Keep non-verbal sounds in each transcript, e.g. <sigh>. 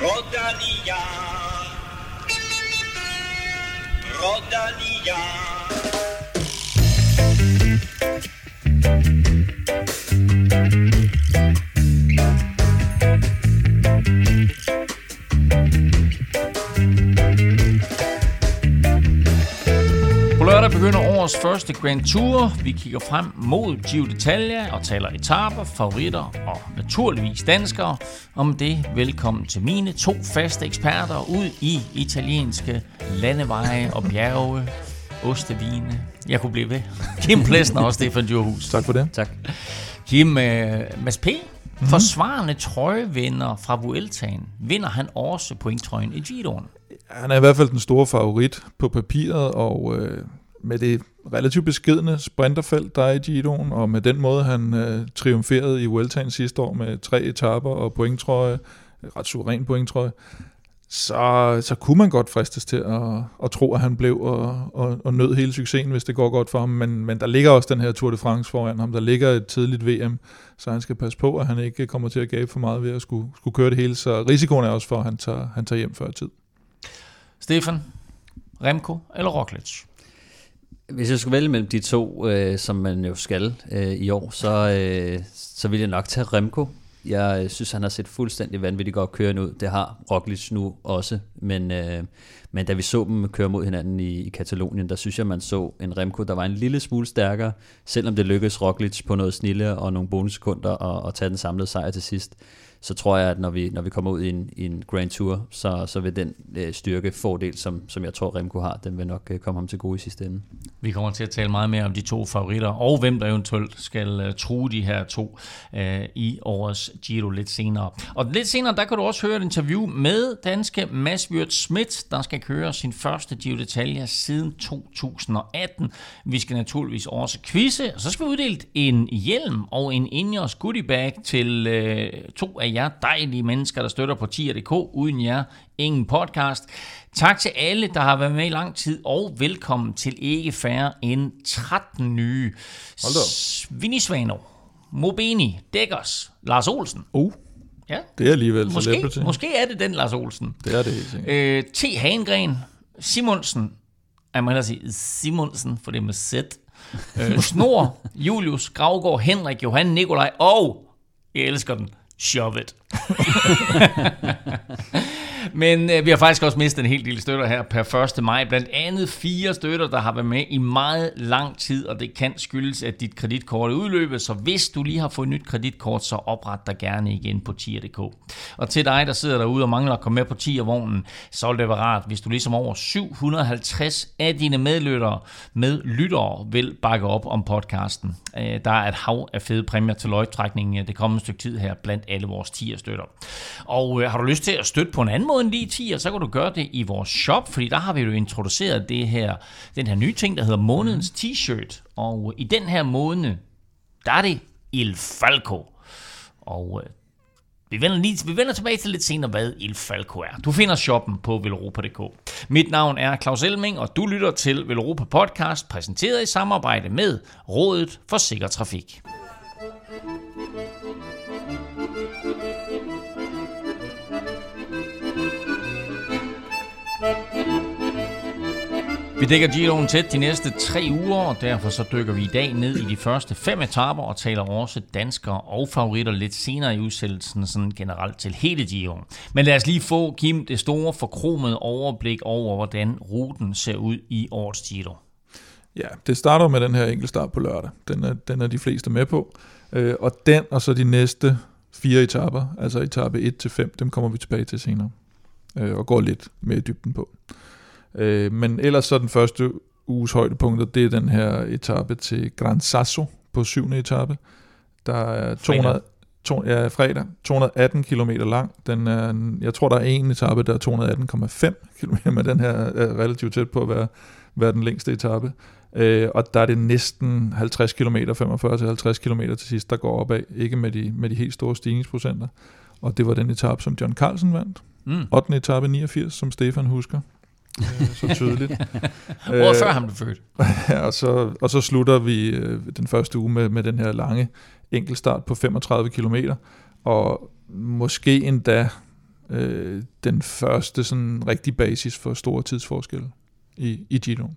Rodalia. Rodalia. Årets første Grand Tour. Vi kigger frem mod Giro d'Italia og taler etaper, favoritter og naturligvis danskere. Om det, velkommen til mine to faste eksperter ud i italienske landeveje og bjerge, ostevine. Jeg kunne blive ved. <laughs> Kim Plesner og Stefan Djurhus. Tak for det. Tak. Kim, uh, Mads P., mm-hmm. forsvarende trøjevinder fra Vueltaen, vinder han også pointtrøjen i Giroen. Han er i hvert fald den store favorit på papiret, og øh, med det relativt beskedne sprinterfelt, der er i Giroen, og med den måde, han øh, triumferede i Vueltaen sidste år med tre etaper og pointtrøje, ret suveræn pointtrøje, så, så kunne man godt fristes til at, at tro, at han blev og, og, og nød hele succesen, hvis det går godt for ham. Men, men der ligger også den her Tour de France foran ham. Der ligger et tidligt VM, så han skal passe på, at han ikke kommer til at gabe for meget ved at skulle, skulle køre det hele. Så risikoen er også for, at han tager, han tager hjem før tid. Stefan, Remco eller Roglic? Hvis jeg skulle vælge mellem de to, øh, som man jo skal øh, i år, så, øh, så vil jeg nok tage Remco. Jeg øh, synes, han har set fuldstændig vanvittigt godt kørende ud. Det har Roglic nu også. Men, øh, men da vi så dem køre mod hinanden i, i Katalonien, der synes jeg, man så en Remco, der var en lille smule stærkere, selvom det lykkedes Roglic på noget snille og nogle bonussekunder at, at tage den samlede sejr til sidst så tror jeg, at når vi, når vi kommer ud i en, i en Grand Tour, så, så vil den øh, styrke fordel, som, som jeg tror Remco har, den vil nok øh, komme ham til gode i sidste ende. Vi kommer til at tale meget mere om de to favoritter, og hvem der eventuelt skal øh, true de her to øh, i årets Giro lidt senere. Og lidt senere, der kan du også høre et interview med danske Mads Wirt Schmidt, der skal køre sin første Giro d'Italia siden 2018. Vi skal naturligvis også quizze, og så skal vi uddele en hjelm og en Ingers goodie bag til øh, to af jer dejlige mennesker, der støtter på tier.dk. Uden jer, ingen podcast. Tak til alle, der har været med i lang tid, og velkommen til ikke færre end 13 nye. Vinnie Svano, Mobini, Dækkers, Lars Olsen. Uh, ja. det er alligevel måske, måske er det den Lars Olsen. Det er det helt sikkert. Øh, T. Hangren, Simonsen, jeg må hellere sige Simonsen, for det er med Z. Øh, Snor, <laughs> Julius, Gravgaard, Henrik, Johan, Nikolaj og, jeg elsker den, Shove it. <laughs> Men øh, vi har faktisk også mistet en hel del støtter her per 1. maj. Blandt andet fire støtter, der har været med i meget lang tid, og det kan skyldes, at dit kreditkort er udløbet. Så hvis du lige har fået et nyt kreditkort, så opret dig gerne igen på tier.dk. Og til dig, der sidder derude og mangler at komme med på tiervognen, så vil det være rart, hvis du ligesom over 750 af dine medlyttere med lyttere vil bakke op om podcasten. Øh, der er et hav af fede præmier til løgtrækningen det kommende stykke tid her blandt alle vores tier-støtter. Og øh, har du lyst til at støtte på en anden måde end lige 10, så kan du gøre det i vores shop, fordi der har vi jo introduceret det her, den her nye ting, der hedder månedens t-shirt. Og i den her måned, der er det Il Falco. Og øh, vi vender, lige, vi vender tilbage til lidt senere, hvad Il Falco er. Du finder shoppen på velropa.dk. Mit navn er Claus Elming, og du lytter til Velropa Podcast, præsenteret i samarbejde med Rådet for Sikker Trafik. Vi dækker Giroen tæt de næste tre uger, og derfor så dykker vi i dag ned i de første fem etaper og taler også danskere og favoritter lidt senere i udsættelsen sådan generelt til hele Giroen. Men lad os lige få, Kim, det store forkromede overblik over, hvordan ruten ser ud i årets Giro. Ja, det starter med den her enkeltstart på lørdag. Den er, den er de fleste med på. Øh, og den og så de næste fire etaper, altså etape 1-5, dem kommer vi tilbage til senere. Øh, og går lidt mere i dybden på. Øh, men ellers så den første uges højdepunkter, det er den her etape til Gran Sasso på syvende etape. Der er 200, to, ja, fredag, 218 km lang. Den er, jeg tror, der er en etape, der er 218,5 km, men den her er relativt tæt på at være, være den længste etape. Øh, og der er det næsten 50 km, 45-50 km til sidst, der går opad. Ikke med de, med de helt store stigningsprocenter. Og det var den etape, som John Carlsen vandt. Mm. 8. etape 89, som Stefan husker øh, så tydeligt. <laughs> Året før han blev født. ja, <laughs> og, så, og så slutter vi øh, den første uge med, med den her lange enkeltstart på 35 km, og måske endda øh, den første sådan rigtig basis for store tidsforskelle i, i Giroen.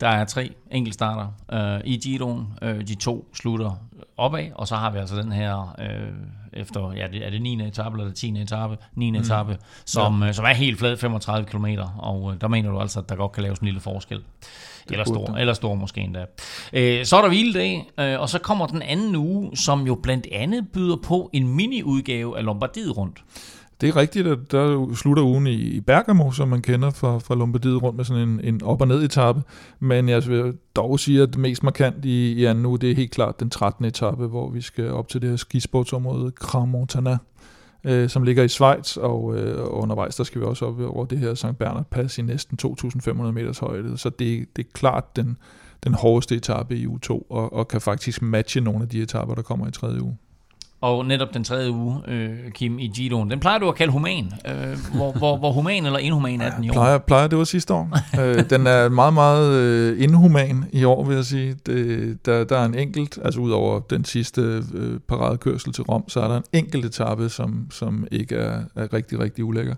Der er tre enkeltstarter øh, i Giroen. Øh, de to slutter opad, og så har vi altså den her øh, efter, ja, det, er det 9. etape eller det 10. etape? 9. Mm. etape, som, ja. øh, som er helt flad 35 km, og øh, der mener du altså, at der godt kan laves en lille forskel. Eller stor, eller stor måske endda. Øh, så er der hviledag, øh, og så kommer den anden uge, som jo blandt andet byder på en mini-udgave af Lombardiet rundt. Det er rigtigt, at der slutter ugen i Bergamo, som man kender fra, fra Lombardiet rundt med sådan en, en op- og ned-etappe. Men jeg vil dog sige, at det mest markant i, i anden uge, det er helt klart den 13. etape, hvor vi skal op til det her skisportsområde Cramontana, øh, som ligger i Schweiz, og, øh, undervejs der skal vi også op over det her St. Bernard Pass i næsten 2.500 meters højde. Så det, det er klart den, den hårdeste etape i u 2, og, og kan faktisk matche nogle af de etaper, der kommer i tredje uge. Og netop den tredje uge, øh, Kim, i Giroen, den plejer du at kalde human. Øh, hvor, hvor, hvor human eller inhuman er den i år? Plejer, plejer det var sidste år. øh, den er meget, meget øh, inhuman i år, vil jeg sige. Det, der, der er en enkelt, altså ud over den sidste øh, paradekørsel til Rom, så er der en enkelt etape, som, som ikke er, er rigtig, rigtig ulækker.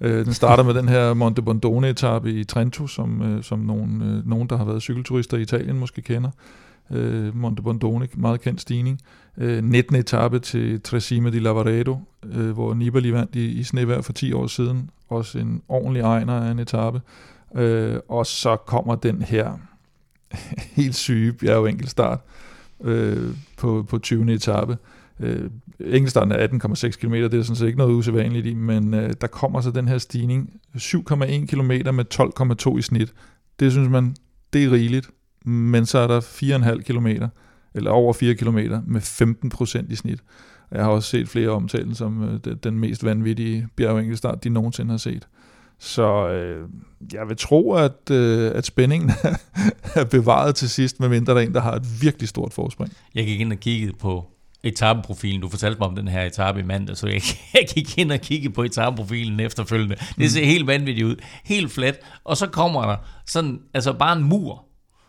Øh, den starter med den her Monte Bondone etape i Trento, som, øh, som nogen, øh, nogen, der har været cykelturister i Italien, måske kender øh, Monte Bondone, meget kendt stigning. Øh, 19. etape til Tresima di Lavaredo, øh, hvor Nibali vandt i, i snevær for 10 år siden. Også en ordentlig egner af en etape. Øh, og så kommer den her <laughs> helt syge bjerg enkeltstart øh, på, på 20. etape. Øh, enkeltstarten er 18,6 km, det er sådan set ikke noget usædvanligt i, men øh, der kommer så den her stigning, 7,1 km med 12,2 i snit. Det synes man, det er rigeligt men så er der 4,5 km, eller over 4 km, med 15 procent i snit. Jeg har også set flere omtalen som øh, den mest vanvittige bjergenkelstart, de nogensinde har set. Så øh, jeg vil tro, at, øh, at spændingen <laughs> er bevaret til sidst, medmindre der er en, der har et virkelig stort forspring. Jeg gik ind og kiggede på etapeprofilen. Du fortalte mig om den her etape i mandag, så jeg, <laughs> jeg gik ind og kiggede på etapeprofilen efterfølgende. Det ser mm. helt vanvittigt ud. Helt flat. Og så kommer der sådan, altså bare en mur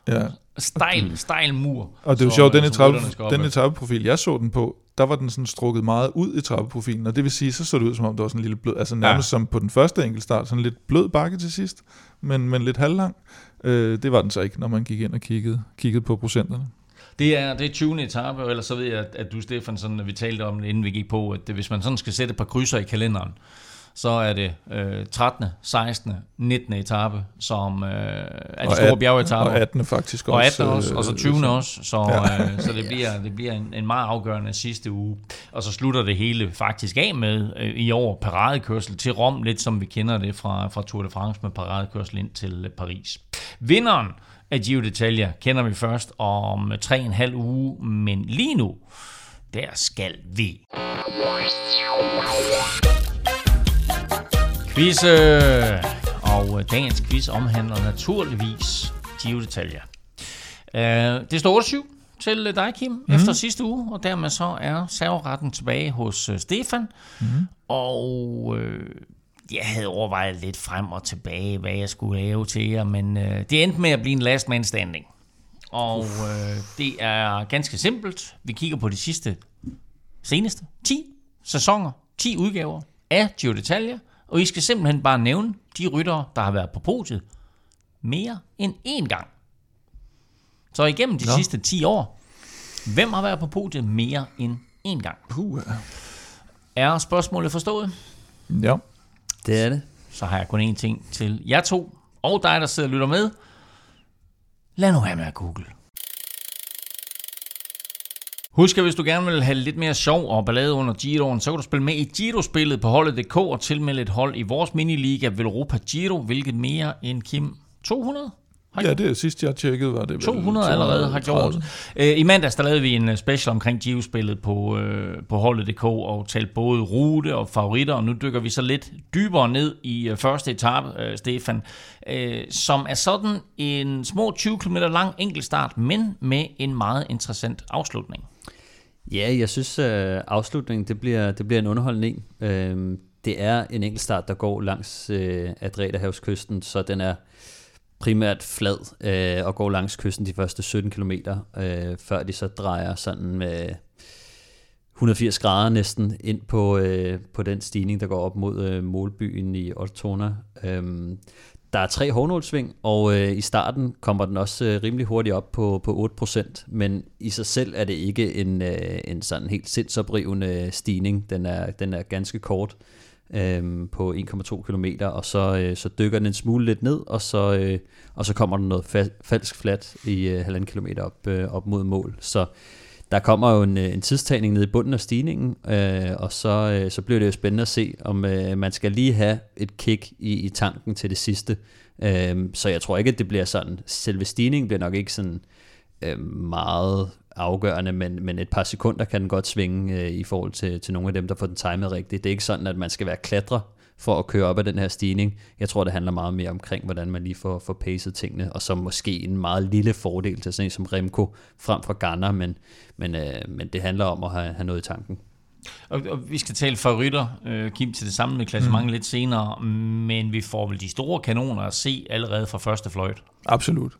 Ja. Stejl, stejl mur. Og det er jo sjovt, den, etape, den etapeprofil, jeg så den på, der var den sådan strukket meget ud i trappeprofilen, og det vil sige, så så det ud som om, det var sådan en lille blød, altså nærmest ja. som på den første enkeltstart, sådan lidt blød bakke til sidst, men, men lidt halvlang. Øh, det var den så ikke, når man gik ind og kiggede, kiggede på procenterne. Det er, det er 20. etape, eller så ved jeg, at, at du, Stefan, sådan, vi talte om det, inden vi gik på, at det, hvis man sådan skal sætte et par krydser i kalenderen, så er det øh, 13., 16., 19. etape, som øh, er de store bjergetaper. Og 18. faktisk også. Og 18. også, og så 20. Øh, også. Så, ja. øh, så det <laughs> bliver, det bliver en, en meget afgørende sidste uge. Og så slutter det hele faktisk af med øh, i år paradekørsel til Rom, lidt som vi kender det fra, fra Tour de France med paradekørsel ind til øh, Paris. Vinderen af Giro d'Italia kender vi først om 3,5 uge, men lige nu, der skal vi. Quiz, øh, og øh, dagens quiz omhandler naturligvis Giro detaljer. Øh, det står 8-7 til dig, Kim, mm. efter sidste uge, og dermed så er serveretten tilbage hos Stefan. Mm. Og øh, jeg havde overvejet lidt frem og tilbage, hvad jeg skulle lave til jer, men øh, det endte med at blive en last man standing. Og øh, det er ganske simpelt. Vi kigger på de sidste, seneste 10 sæsoner, 10 udgaver af Giro detaljer, og I skal simpelthen bare nævne de ryttere, der har været på podiet mere end én gang. Så igennem de Nå. sidste 10 år, hvem har været på podiet mere end én gang? Puh. Er spørgsmålet forstået? Ja. Det er det. Så har jeg kun én ting til jer to, og dig, der sidder og lytter med. Lad nu være med at google. Husk, at hvis du gerne vil have lidt mere sjov og ballade under Giroen, så kan du spille med i Giro-spillet på holdet.dk og tilmelde et hold i vores miniliga Velropa Giro, hvilket mere end Kim 200 Ja, det er sidst jeg tjekkede, var det 200 allerede har gjort. Øh, I mandags der lavede vi en øh, special omkring Giro-spillet på, øh, på holdet.dk og talte både rute og favoritter, og nu dykker vi så lidt dybere ned i første etape, Stefan, som er sådan en små 20 km lang enkeltstart, men med en meget interessant afslutning. Ja, jeg synes, øh, afslutningen det bliver, det bliver en underholdning. Øh, det er en enkeltstart, der går langs øh, Adriaterhavskysten, så den er primært flad øh, og går langs kysten de første 17 km, øh, før de så drejer sådan med 180 grader næsten ind på, øh, på den stigning, der går op mod øh, målbyen i Ortona. Øhm, der er tre hårdnålsving, og øh, i starten kommer den også øh, rimelig hurtigt op på, på 8%, men i sig selv er det ikke en, øh, en sådan helt sindsoprivende stigning. Den er, den er ganske kort øh, på 1,2 km, og så, øh, så dykker den en smule lidt ned, og så, øh, og så kommer den noget fa- falsk flat i øh, halvanden kilometer op, øh, op mod mål. Så der kommer jo en, øh, en tidstagning ned i bunden af stigningen, øh, og så, øh, så bliver det jo spændende at se, om øh, man skal lige have et kick i, i tanken til det sidste. Øh, så jeg tror ikke, at det bliver sådan, selve stigningen bliver nok ikke sådan øh, meget afgørende, men, men et par sekunder kan den godt svinge øh, i forhold til, til nogle af dem, der får den timet rigtigt. Det er ikke sådan, at man skal være klatre for at køre op af den her stigning. Jeg tror, det handler meget mere omkring, hvordan man lige får, får pacet tingene, og så måske en meget lille fordel til sådan en som Remco frem for Ganner, men, men, øh, men det handler om at have, have noget i tanken. Og, og vi skal tale favoritter, øh, Kim, til det samme med klassementet mm. lidt senere, men vi får vel de store kanoner at se allerede fra første fløjt. Absolut.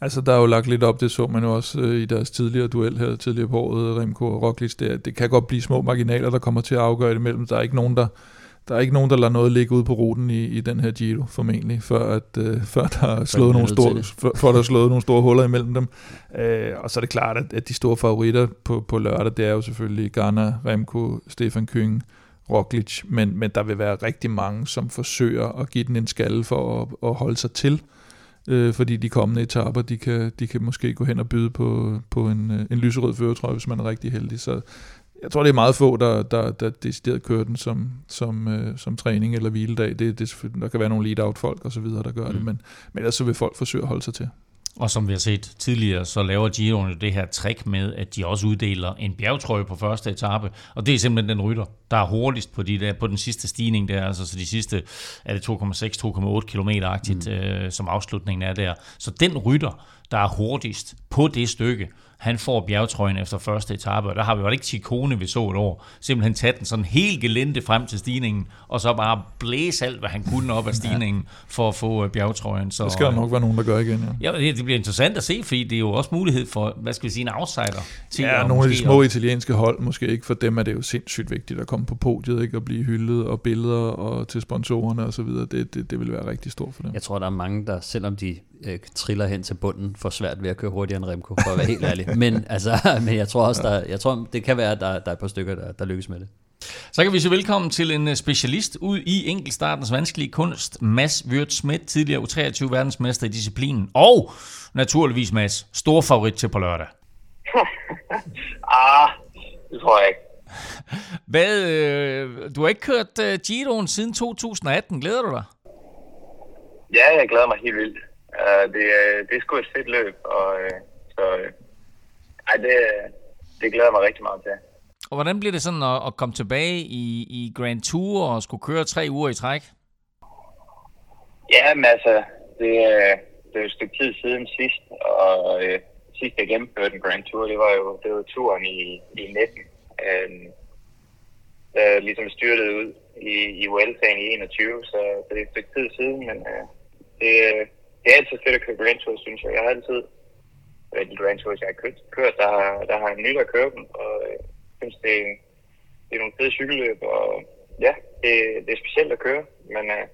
Altså, der er jo lagt lidt op, det så man jo også øh, i deres tidligere duel her tidligere på året, Remco og Roglic, det, det kan godt blive små marginaler, der kommer til at afgøre det imellem. Der er ikke nogen, der, der er ikke nogen, der lader noget ligge ud på ruten i, i den her Giro, formentlig, før, at, øh, før der er slået nogle store, før, før der er slået nogle store huller imellem dem. Øh, og så er det klart, at, at de store favoritter på, på lørdag, det er jo selvfølgelig Ghana, Remco, Stefan Kyng, Roglic, men, men der vil være rigtig mange, som forsøger at give den en skalle for at, at holde sig til øh, fordi de kommende etaper, de kan, de kan måske gå hen og byde på, på en, øh, en lyserød føretrøje, hvis man er rigtig heldig. Så jeg tror, det er meget få, der, der, der decideret kører den som, som, øh, som træning eller hviledag. Det, det, der kan være nogle lead-out-folk og så videre, der gør mm. det, men, men ellers så vil folk forsøge at holde sig til. Og som vi har set tidligere, så laver Giroen det her trick med, at de også uddeler en bjergtrøje på første etape. Og det er simpelthen den rytter, der er hurtigst på, de der, på den sidste stigning der. Altså så de sidste er det 2,6-2,8 km-agtigt, mm. øh, som afslutningen er der. Så den rytter, der er hurtigst på det stykke, han får bjergtrøjen efter første etape, og der har vi jo ikke Chikone, vi så et år. Simpelthen taget den sådan helt gelente frem til stigningen, og så bare blæse alt, hvad han kunne op af stigningen, for at få øh, bjergtrøjen. Så, det skal der nok være nogen, der gør igen, ja. Ja, det, bliver interessant at se, fordi det er jo også mulighed for, hvad skal vi sige, en outsider. Til ja, nogle af de små italienske hold, måske ikke, for dem er det jo sindssygt vigtigt at komme på podiet, ikke, at blive hyldet, og billeder og til sponsorerne og så videre. Det, det, det vil være rigtig stort for dem. Jeg tror, der er mange, der selvom de øh, triller hen til bunden, får svært ved at køre hurtigere end Remco, for at være helt ærlig. Men, altså, <laughs> men jeg tror også, der, jeg tror, det kan være, at der, der er et par stykker, der, der lykkes med det. Så kan vi sige velkommen til en øh, specialist ud i enkeltstartens vanskelige kunst, Mads Wirt Schmidt, tidligere U23 verdensmester i disciplinen, og naturligvis Mads, stor favorit til på lørdag. <laughs> ah, det tror jeg ikke. <laughs> Hvad, øh, du har ikke kørt uh, Giroen siden 2018, glæder du dig? Ja, jeg glæder mig helt vildt. Uh, det, det er sgu et fedt løb, og uh, så uh, ej, det, det glæder mig rigtig meget til. Og hvordan bliver det sådan at, at komme tilbage i, i Grand Tour og skulle køre tre uger i træk? Ja, men altså, det, det er jo et stykke tid siden sidst, og øh, sidst jeg gennemførte en Grand Tour, det var jo, det var turen i, i 19. Øh, der ligesom styrtede ud i, i Vueltaen i 21, så, så det er et stykke tid siden, men øh, det, det er altid fedt at køre Grand Tour, synes jeg. Jeg har altid øh, de Grand Tours, jeg har kørt, kørt der, har, der har en nyt at køre dem, og jeg øh, synes, det er, det er nogle fede cykelløb, og ja, det, det er specielt at køre, men øh,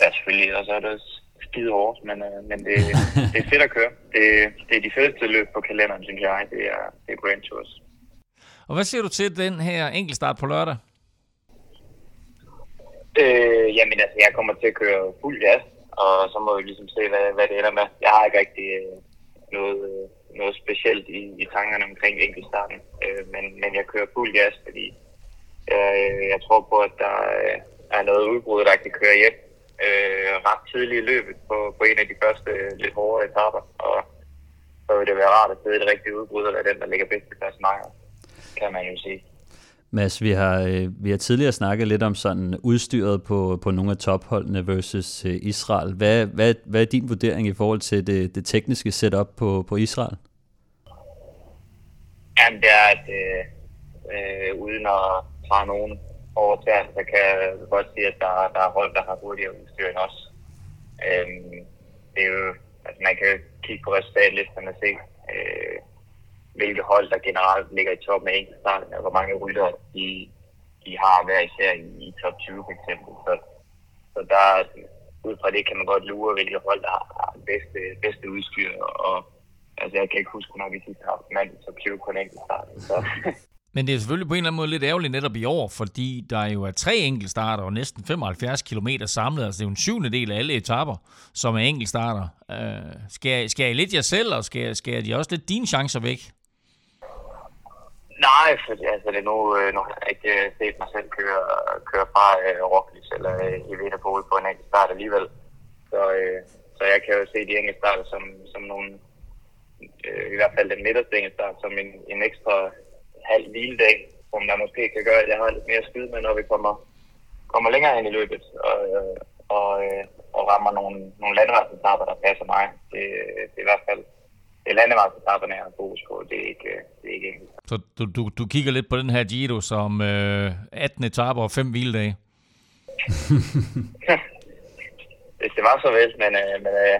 ja, selvfølgelig, og så er det også skide hårdt, men, øh, men det, <laughs> det er fedt at køre. Det, det er de fedeste løb på kalenderen, synes jeg, det er, det er Grand Tours. Og hvad siger du til den her enkeltstart på lørdag? Øh, jamen altså, jeg kommer til at køre fuld gas, og så må vi ligesom se, hvad, hvad det ender med. Jeg har ikke rigtig øh, noget, øh, noget specielt i, i tankerne omkring enkeltstarten, øh, men, men jeg kører fuld gas, fordi jeg, jeg tror på, at der øh, er noget udbrud, der kan køre hjem øh, ret tidligt i løbet på, på en af de første lidt hårde etaper, og så vil det være rart at sidde i det rigtige udbrud, eller den, der ligger bedst i klassen, kan man jo sige. Mads, vi har, øh, vi har tidligere snakket lidt om sådan udstyret på, på nogle af topholdene versus øh, Israel. Hvad, hvad, hvad er din vurdering i forhold til det, det tekniske setup på, på Israel? Jamen, det er, at øh, øh, uden at tage nogen over til, så kan jeg godt sige, at der, der er hold, der har hurtigere udstyr end os. Øh, det er jo, altså man kan kigge på resultatlisterne og se, øh, hvilke hold, der generelt ligger i toppen af enkeltstarten, og hvor mange rytter de, de har hver især i, i top 20 for eksempel. Så, så der, ud fra det kan man godt lure, hvilke hold, der har bedste, bedste udstyr. Og, altså, jeg kan ikke huske, når vi sidst har haft mand i top 20 på en enkeltstarten. Så. <laughs> Men det er selvfølgelig på en eller anden måde lidt ærgerligt netop i år, fordi der jo er tre enkeltstarter og næsten 75 km samlet. Altså det er jo en syvende del af alle etapper, som er enkeltstarter. Øh, skal, skal I lidt jer selv, og skal, skal de også lidt dine chancer væk? Nej, for altså, det er nu, øh, nu har jeg ikke øh, set mig selv køre, køre fra øh, Rocklis eller øh, i Vinterpol på en enkelt start alligevel. Så, øh, så jeg kan jo se de enkelte starter som, som nogle, øh, i hvert fald den midterste enkelte start, som en, en ekstra halv hviledag, som der måske kan gøre, at jeg har lidt mere skyd med, når vi kommer, kommer længere ind i løbet. Og, øh, og, og rammer nogle, nogle landretsetapper, der passer mig. Det, det er i hvert fald det er landevejsetapperne, jeg har fokus på. Det er ikke, det er ikke enkelt. Så du, du, du kigger lidt på den her Giro som øh, 18 etapper og 5 hviledage? <laughs> Hvis det var så vel, men, øh, men øh,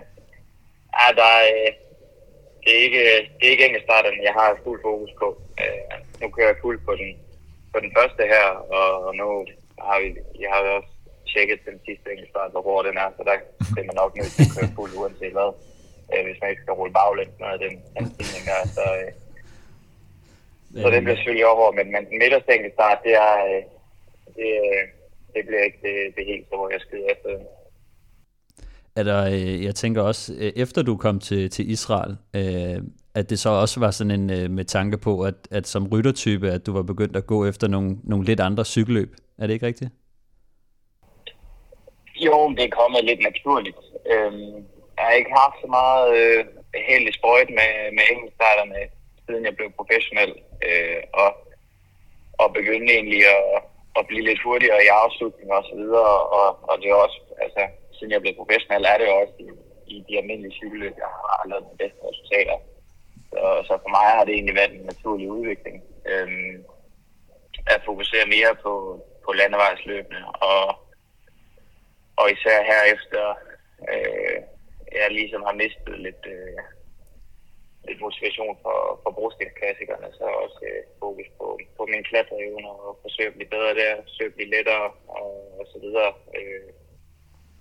ja, der er, øh, det er ikke, det er ikke enkeltstarterne, jeg har fuld fokus på. Øh, nu kører jeg fuld på den, på den første her, og, og nu har vi, jeg har også tjekket den sidste enkeltstart, hvor hård den er, så der er man nok nødt til at køre fuld uanset hvad øh, hvis man ikke skal rulle baglæns med den, den stigning der. Så, øh, så det bliver selvfølgelig over, men, men den midterste start, det er, øh, det, øh, det bliver ikke det, det helt store, jeg skyder efter. Er der, øh, jeg tænker også, øh, efter du kom til, til Israel, øh, at det så også var sådan en øh, med tanke på, at, at som ryttertype, at du var begyndt at gå efter nogle, nogle lidt andre cykelløb. Er det ikke rigtigt? Jo, det er kommet lidt naturligt. Øhm, jeg har ikke haft så meget øh, held i sprøjt med, med enkeltstarterne, siden jeg blev professionel. Øh, og, og begyndte egentlig at, at blive lidt hurtigere i afslutning og så videre. Og, og det er også, altså, siden jeg blev professionel, er det også i, i de almindelige cykelløb, jeg har lavet de bedste resultater. Så, så for mig har det egentlig været en naturlig udvikling. Øh, at fokusere mere på, på landevejsløbene, og, og især her efter øh, jeg ligesom har mistet lidt, øh, lidt motivation for, for brostensklassikerne, så også øh, fokus på, på min klatreevne og forsøge at blive bedre der, forsøge at blive lettere og, og så videre. Øh,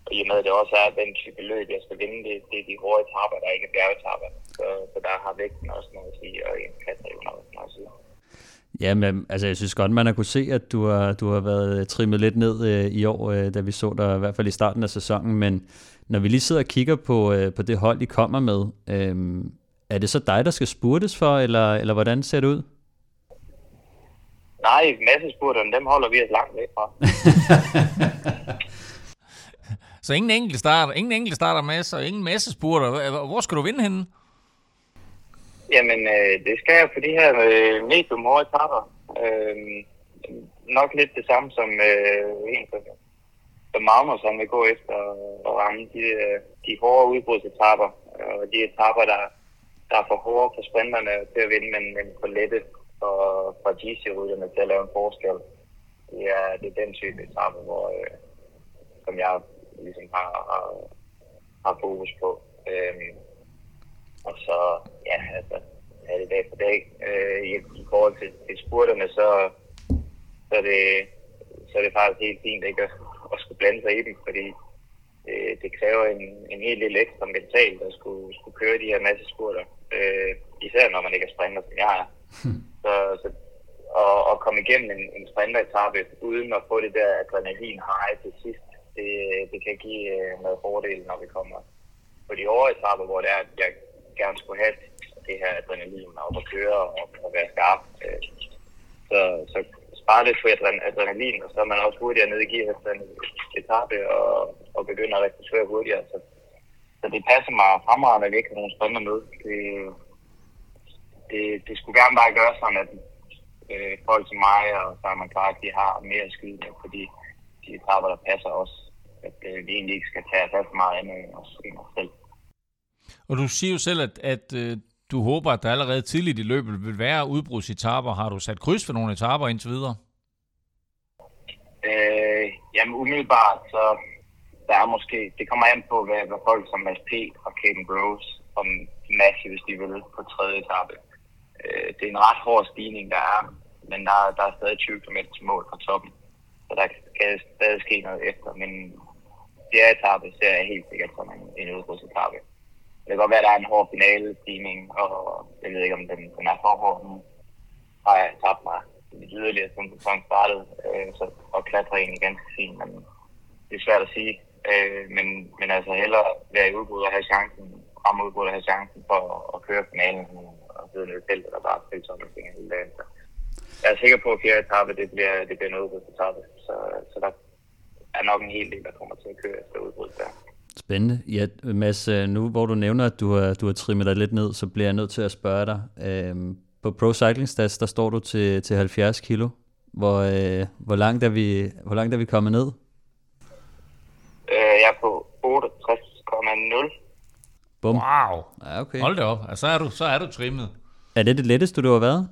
og i og med, at det også er den type løb, jeg skal vinde, det, det er de hårde etaper, der ikke er bjergetabber. Så, så der har vægten også noget at sige, og en klatreevne også noget at sige. Ja, men altså, jeg synes godt, man har kunne se, at du har, du har været trimmet lidt ned øh, i år, øh, da vi så dig i hvert fald i starten af sæsonen, men når vi lige sidder og kigger på, øh, på det hold, I kommer med, øh, er det så dig, der skal spurtes for, eller, eller hvordan ser det ud? Nej, massespurterne, dem holder vi os langt væk fra. <laughs> så ingen enkelt starter, ingen enkelt starter med, så ingen massespurter. Hvor skal du vinde henne? Jamen, øh, det skal jeg på de her øh, medium hårde etapper. Øh, nok lidt det samme som øh, en, som Magnus han vil gå efter og ramme de, øh, de hårde udbrudsetapper. Øh, og de etapper, der, der er for hårde for sprinterne til at vinde, men, men for lette for, for GC-rytterne til at lave en forskel. Det er, det er den type etapper, hvor, øh, som jeg ligesom har, har, har fokus på. Øhm, og så, ja, altså, er det dag for dag. Øh, i, I forhold til, til spurterne, så, så, er det, så er det faktisk helt fint ikke at, skulle blande sig i dem, fordi øh, det kræver en, en helt lille ekstra mentalt at skulle, skulle køre de her masse spurter. Øh, især når man ikke er sprinter, som jeg er. Så, så og, og komme igennem en, en sprinteretappe uden at få det der adrenalin high til sidst, det, det kan give øh, noget fordel, når vi kommer på de overetapper, hvor det er, at jeg gerne skulle have det her adrenalin op at køre og, og være skarp. Øh, så, så spare lidt på adrenalin, og så er man også hurtigere nede i gear efter en etape og, og begynder at rekruttere hurtigere. Så, så det passer mig fremragende, at vi ikke har nogen spændende med. Det, det, det skulle gerne bare gøre sådan, at øh, folk som mig og Simon Clark, de har mere skyde med, fordi de etaper, der passer os. At øh, vi egentlig ikke skal tage os alt meget andet end os, end os selv. Og du siger jo selv, at, at øh, du håber, at der allerede tidligt i løbet vil være udbrudsetaper. Har du sat kryds for nogle etaper indtil videre? Øh, jamen umiddelbart, så der er måske, det kommer an på, hvad, hvad folk som Mads P. og Caden Groves om Massey, hvis de vil, på tredje etape. øh, det er en ret hård stigning, der er, men der, der er stadig 20 km til mål fra toppen, så der kan stadig ske noget efter, men fjerde etape ser jeg helt sikkert som en, en udbrudsetappe. Det kan godt være, at der er en hård finale stigning, og jeg ved ikke, om den, den er for hård nu. Har jeg tabt mig lidt yderligere, som sæsonen startede, øh, så, og klatre egentlig ganske fint, men det er svært at sige. Øh, men, men altså hellere være i udbrud og have chancen, ramme udbrud og have chancen for at, at køre finalen og sidde nede i feltet og bare spille sådan ting hele dagen. Så jeg er sikker på, at fjerde etape, det bliver, det bliver en udbrudsetappe, så, så der er nok en hel del, der kommer til at køre efter udbrud der. Spændende. Ja, Mads, øh, nu hvor du nævner, at du har, du har trimmet dig lidt ned, så bliver jeg nødt til at spørge dig. Øhm, på Pro Cycling Stats, der står du til, til 70 kilo. Hvor, øh, hvor, langt er vi, hvor langt er vi kommet ned? Øh, jeg er på 68,0. Bum. Wow. Ja, okay. Hold det op. Altså, så, er du, så er du trimmet. Er det det letteste, du har været?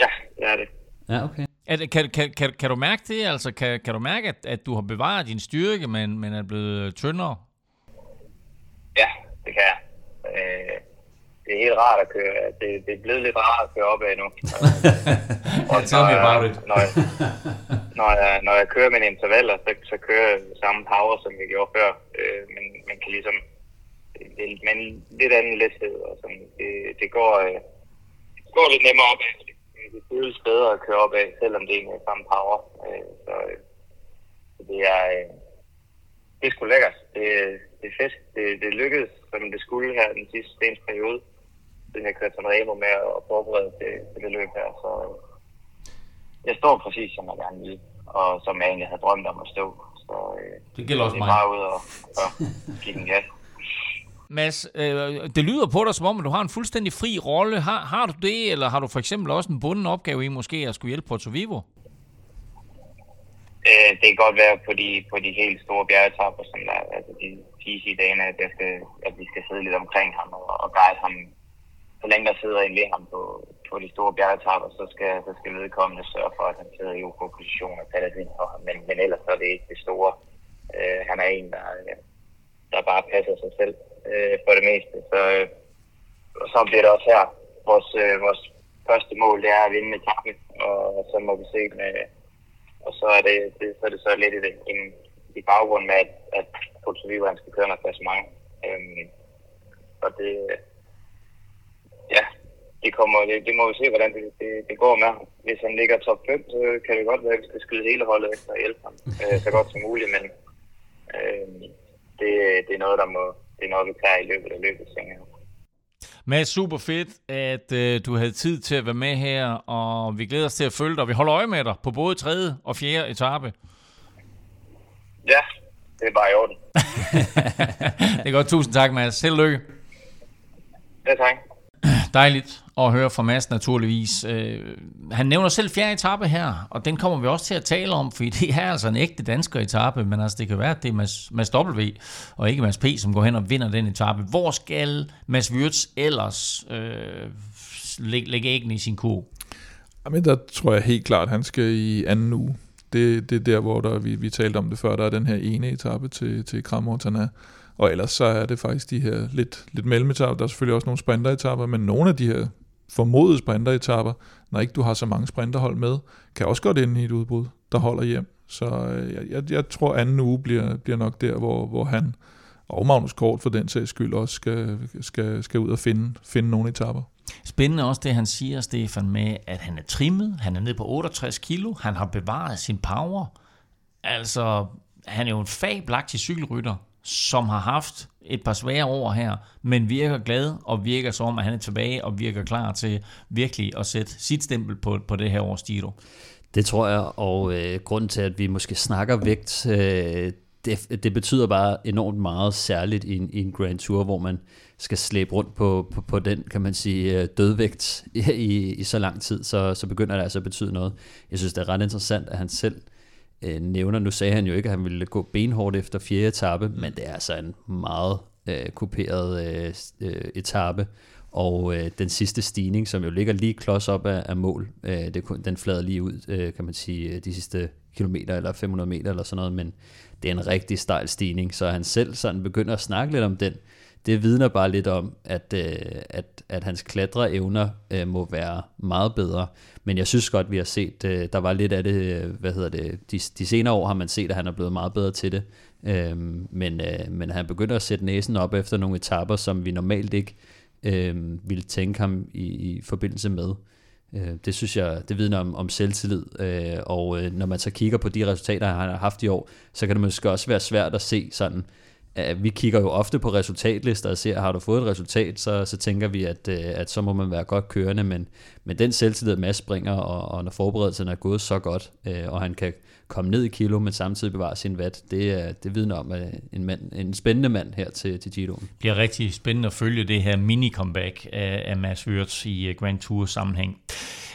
Ja, det er det. Ja, okay. Det, kan, kan, kan, kan du mærke det? Altså, kan, kan du mærke, at, at du har bevaret din styrke, men, men er blevet tyndere? Ja, det kan jeg. Øh, det er helt rart at køre. Det, det er blevet lidt rart at køre op af nu. <laughs> og Tell me about it. Når jeg, når, jeg, når jeg kører mine intervaller, så, så kører jeg samme power, som jeg gjorde før. Øh, men man kan ligesom... Det, men lidt anden lethed. Og sådan. Det, det går, øh, går lidt nemmere op af. Det, det føles bedre at køre op af, selvom det ikke er samme power. Øh, så, øh, så det er... Øh, det er sgu lækkert. Det, det er fedt. Det, det lykkedes, som det skulle her den sidste stens periode. Det har kørt som Remo med at forberede til, til det løb her. Så øh, jeg står præcis, som jeg gerne vil, og som jeg egentlig havde drømt om at stå. Så øh, det gælder også det er mig. bare ud og, og give den gas. Mads, øh, det lyder på dig som om, at du har en fuldstændig fri rolle. Har, har du det, eller har du for eksempel også en bunden opgave i måske at skulle hjælpe Porto Vivo? Øh, det kan godt være på de, på de helt store bjergetapper, som der, altså de easy dage, at, jeg skal, at vi skal sidde lidt omkring ham og, og guide ham. Så længe der sidder en ved ham på, på de store bjergetapper, så skal, så skal vedkommende sørge for, at han sidder i OK position og falder ind for ham. Men, men ellers så er det ikke det store. Øh, han er en, der, der bare passer sig selv øh, for det meste. Så, øh, og så bliver det også her. Vores, øh, vores første mål, det er at vinde kampen og så må vi se med, og så er det, det, så, er det så lidt i, en, i baggrund med, at, at Porto Vivo skal køre noget mange. Øhm, og det, ja, det, kommer, det, det må vi se, hvordan det, det, det går med ham. Hvis han ligger top 5, så kan det godt være, at vi skal skyde hele holdet efter og hjælpe ham øh, så godt som muligt, men øh, det, det, er noget, der må, det er noget, vi tager i løbet af løbet, tænker jeg. Mads, super fedt, at øh, du havde tid til at være med her, og vi glæder os til at følge dig. Vi holder øje med dig på både tredje og fjerde etape. Ja, det er bare i orden. <laughs> det er godt. Tusind tak, Mads. Held og lykke. Ja, tak. Dejligt at høre fra Mads naturligvis. Øh, han nævner selv fjerde etape her, og den kommer vi også til at tale om, fordi <laughs> det er altså en ægte dansker etape, men altså det kan være, at det er Mads, Mads W. og ikke Mads P., som går hen og vinder den etape. Hvor skal Mads Wirtz ellers øh, lægge, lægge æggene i sin ko? Jamen, der tror jeg helt klart, at han skal i anden uge. Det, det er der, hvor der, vi, vi talte om det før, der er den her ene etape til, til Kramortana. Og ellers så er det faktisk de her lidt, lidt mellemetapper. Der er selvfølgelig også nogle sprinteretapper, men nogle af de her formodede sprinteretapper, når ikke du har så mange sprinterhold med, kan også godt ende i et udbrud, der holder hjem. Så øh, jeg, jeg, jeg tror, anden uge bliver, bliver nok der, hvor, hvor han og Magnus Kort for den sags skyld også skal, skal, skal ud og finde, finde nogle etapper. Spændende også det, han siger, Stefan, med, at han er trimmet, han er nede på 68 kilo, han har bevaret sin power. Altså, han er jo en fabelagtig cykelrytter, som har haft et par svære år her, men virker glad og virker som, at han er tilbage og virker klar til virkelig at sætte sit stempel på, på det her års Giro. Det tror jeg, og øh, grunden til, at vi måske snakker vægt, øh, det, det betyder bare enormt meget, særligt i en, i en Grand Tour, hvor man skal slæbe rundt på, på, på den, kan man sige, øh, dødvægt i, i, i så lang tid, så, så begynder det altså at betyde noget. Jeg synes, det er ret interessant, at han selv øh, nævner, nu sagde han jo ikke, at han ville gå benhårdt efter fjerde etape, men det er altså en meget øh, kuperet øh, øh, etape, og øh, den sidste stigning, som jo ligger lige klods op af, af mål, øh, det, den flader lige ud, øh, kan man sige, de sidste kilometer eller 500 meter eller sådan noget, men det er en rigtig stejl stigning, så han selv sådan begynder at snakke lidt om den, det vidner bare lidt om, at, øh, at, at hans klatreevner øh, må være meget bedre. Men jeg synes godt, vi har set, øh, der var lidt af det, øh, hvad hedder det, de, de senere år har man set, at han er blevet meget bedre til det. Øh, men, øh, men han begynder at sætte næsen op efter nogle etapper, som vi normalt ikke øh, ville tænke ham i, i forbindelse med. Øh, det synes jeg, det vidner om, om selvtillid, øh, og øh, når man så kigger på de resultater, han har haft i år, så kan det måske også være svært at se sådan, at vi kigger jo ofte på resultatlister og ser, har du fået et resultat, så, så tænker vi, at, øh, at så må man være godt kørende, men, men den selvtillid, Mads springer, og, og når forberedelsen er gået så godt, øh, og han kan komme ned i kilo, men samtidig bevare sin vat. Det, er, det vidner om at en, mand, en spændende mand her til, til Giro. Det bliver rigtig spændende at følge det her mini-comeback af, af Mads Wirtz i øh, Grand Tour sammenhæng.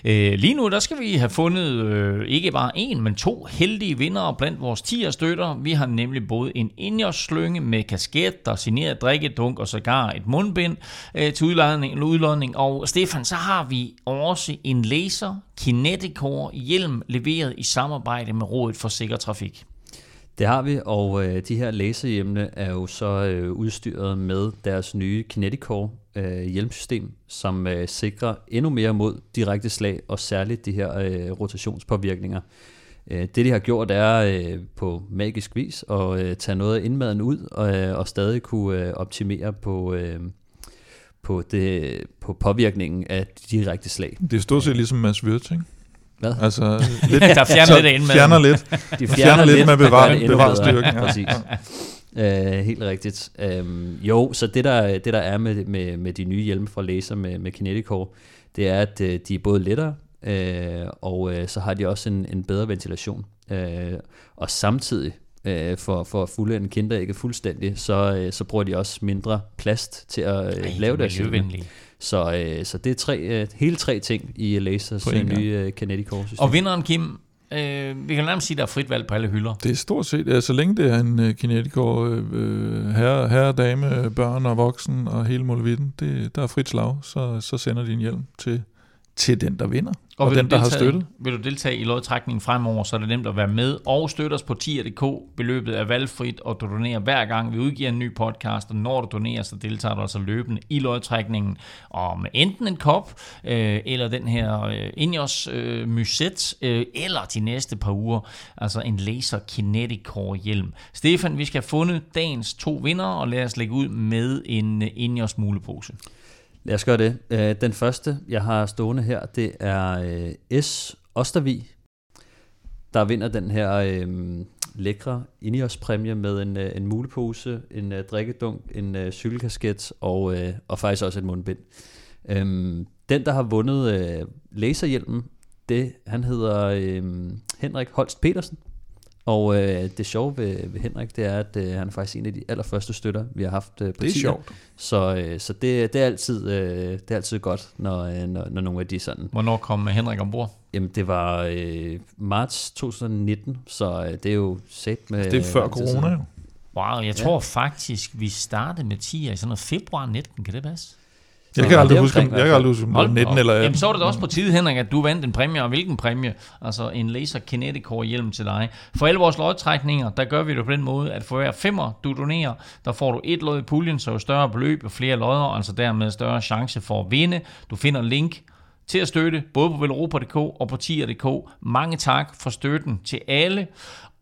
Øh, lige nu der skal vi have fundet øh, ikke bare en, men to heldige vinder blandt vores 10 støtter. Vi har nemlig både en indjørslynge med kasket, der signeret drikkedunk og sågar et mundbind øh, til udlodning, udlodning. Og Stefan, så har vi også en laser Kineticore hjelm leveret i samarbejde med Rådet for Sikker Trafik. Det har vi, og øh, de her laserhjemne er jo så øh, udstyret med deres nye Kineticore øh, hjelmsystem, som øh, sikrer endnu mere mod direkte slag, og særligt de her øh, rotationspåvirkninger. Øh, det de har gjort er øh, på magisk vis at øh, tage noget af indmaden ud, og, øh, og stadig kunne øh, optimere på... Øh, på, det, på påvirkningen af direkte slag. Det er stort set ligesom Mads Wirtz, ikke? Hvad? Altså, <laughs> lidt, der fjerner lidt ind med. Fjerner lidt. <laughs> De fjerner, fjerner lidt, med bevar, bevar styrken. Ja. Præcis. Uh, helt rigtigt. Um, jo, så det der, det der er med, med, med de nye hjelme fra Laser med, med Kineticore, det er, at uh, de er både lettere, uh, og uh, så har de også en, en bedre ventilation. Uh, og samtidig, uh, for, for at fulde en ikke fuldstændig, så, uh, så bruger de også mindre plast til at uh, Ej, lave deres hjelme. Så, øh, så det er tre, øh, hele tre ting i Lasers nye øh, Kinetic Core system. Og vinderen, Kim, øh, vi kan nærmest sige, at der er frit valg på alle hylder. Det er stort set, ja, så længe det er en uh, Kinetic Core, øh, herre, herre, dame, børn og voksen og hele muligheden, det, der er frit slag, så, så sender de en hjelm til, til den, der vinder. Og, og den, der deltage, har støttet. Vil du deltage i lodtrækningen fremover, så er det nemt at være med og støtte os på 10.dk. Beløbet er valgfrit, og du donerer hver gang, vi udgiver en ny podcast, og når du donerer, så deltager du altså løbende i lodtrækningen om enten en kop, øh, eller den her øh, Ingers øh, Muset, øh, eller de næste par uger, altså en Laser Kinetic Core hjelm. Stefan, vi skal have fundet dagens to vinder, og lad os lægge ud med en øh, Ingers mulepose. Lad os gøre det. Øh, den første, jeg har stående her, det er øh, S. Ostervig, der vinder den her øh, lækre Ineos-præmie med en, øh, en mulepose, en drikkedunk, en cykelkasket og, øh, og faktisk også et mundbind. Øhm, den, der har vundet øh, laserhjelmen, det, han hedder øh, Henrik Holst Petersen. Og øh, det sjove ved, ved Henrik, det er, at øh, han er faktisk en af de allerførste støtter, vi har haft øh, på Det er sjovt. Så, øh, så det, det, er altid, øh, det er altid godt, når, øh, når, når nogle af de sådan... Hvornår kom Henrik ombord? Jamen, det var øh, marts 2019, så øh, det er jo set med... Det er før corona jo. Wow, jeg tror ja. faktisk, vi startede med 10 i sådan noget februar 19, kan det passe? Jeg kan aldrig huske, jeg kan aldrig huske 19 eller 18. Jamen, så var det også på tide, Henrik, at du vandt en præmie, og hvilken præmie? Altså en Laser Kinetic Core hjelm til dig. For alle vores lodtrækninger, der gør vi det på den måde, at for hver femmer, du donerer, der får du et lod i puljen, så jo større beløb og flere lodder, altså dermed større chance for at vinde. Du finder link til at støtte, både på velropa.dk og på tier.dk. Mange tak for støtten til alle,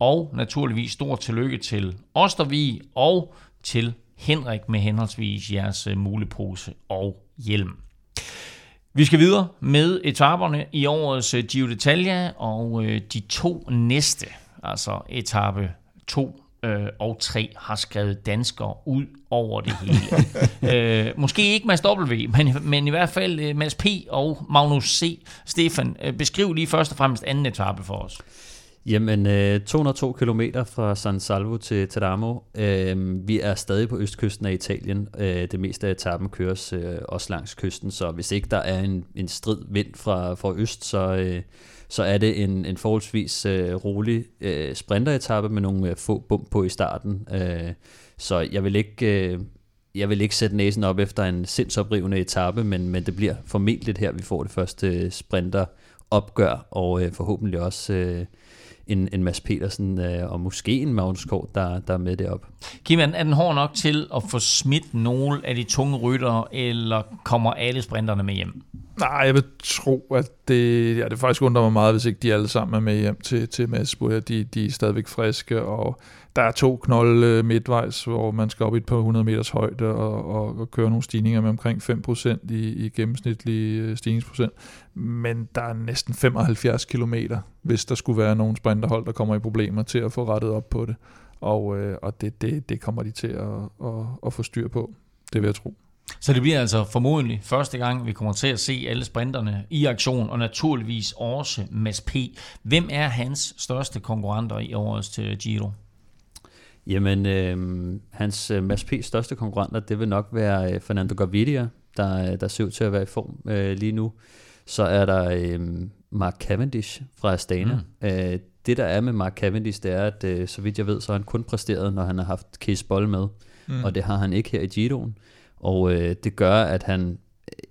og naturligvis stor tillykke til Ostervig og til Henrik med henholdsvis jeres øh, mulepose og hjelm. Vi skal videre med etaperne i årets øh, Giro d'Italia, og øh, de to næste, altså etape 2 og 3, har skrevet danskere ud over det hele. <laughs> øh, måske ikke Mads W, men, men i hvert fald Mads P. og Magnus C. Stefan, beskriv lige først og fremmest anden etape for os. Jamen, øh, 202 km fra San Salvo til Teramo. Øh, vi er stadig på østkysten af Italien. Øh, det meste af etappen køres øh, også langs kysten, så hvis ikke der er en, en strid vind fra, fra øst, så, øh, så er det en, en forholdsvis øh, rolig øh, sprinteretappe med nogle øh, få bump på i starten. Øh, så jeg vil ikke... Øh, jeg vil ikke sætte næsen op efter en sindsoprivende etape, men, men det bliver formentlig her, vi får det første sprinter opgør, og øh, forhåbentlig også øh, en, en Mads Petersen øh, og måske en Magnus Kort, der, der er med derop. Kim, er den hård nok til at få smidt nogle af de tunge ryttere, eller kommer alle sprinterne med hjem? Nej, jeg vil tro, at det, ja, det faktisk undrer mig meget, hvis ikke de alle sammen er med hjem til, til Madsburg. De, de er stadigvæk friske, og der er to knolde øh, midtvejs, hvor man skal op i et par 100 meters højde og, og, og køre nogle stigninger med omkring 5% i, i gennemsnitlig øh, stigningsprocent. Men der er næsten 75 km, hvis der skulle være nogle sprinterhold, der kommer i problemer til at få rettet op på det. Og, øh, og det, det, det kommer de til at, at, at få styr på. Det vil jeg tro. Så det bliver altså formodentlig første gang, vi kommer til at se alle sprinterne i aktion, og naturligvis også Mads P. Hvem er hans største konkurrenter i årets til Giro? Jamen, øh, hans øh, Mads P's største konkurrenter, det vil nok være øh, Fernando Gaviria, der, der ser ud til at være i form øh, lige nu. Så er der øh, Mark Cavendish fra Astana. Mm. Øh, det der er med Mark Cavendish, det er, at øh, så vidt jeg ved, så har han kun præsteret, når han har haft Case Boll med. Mm. Og det har han ikke her i Giroen. Og øh, det gør, at han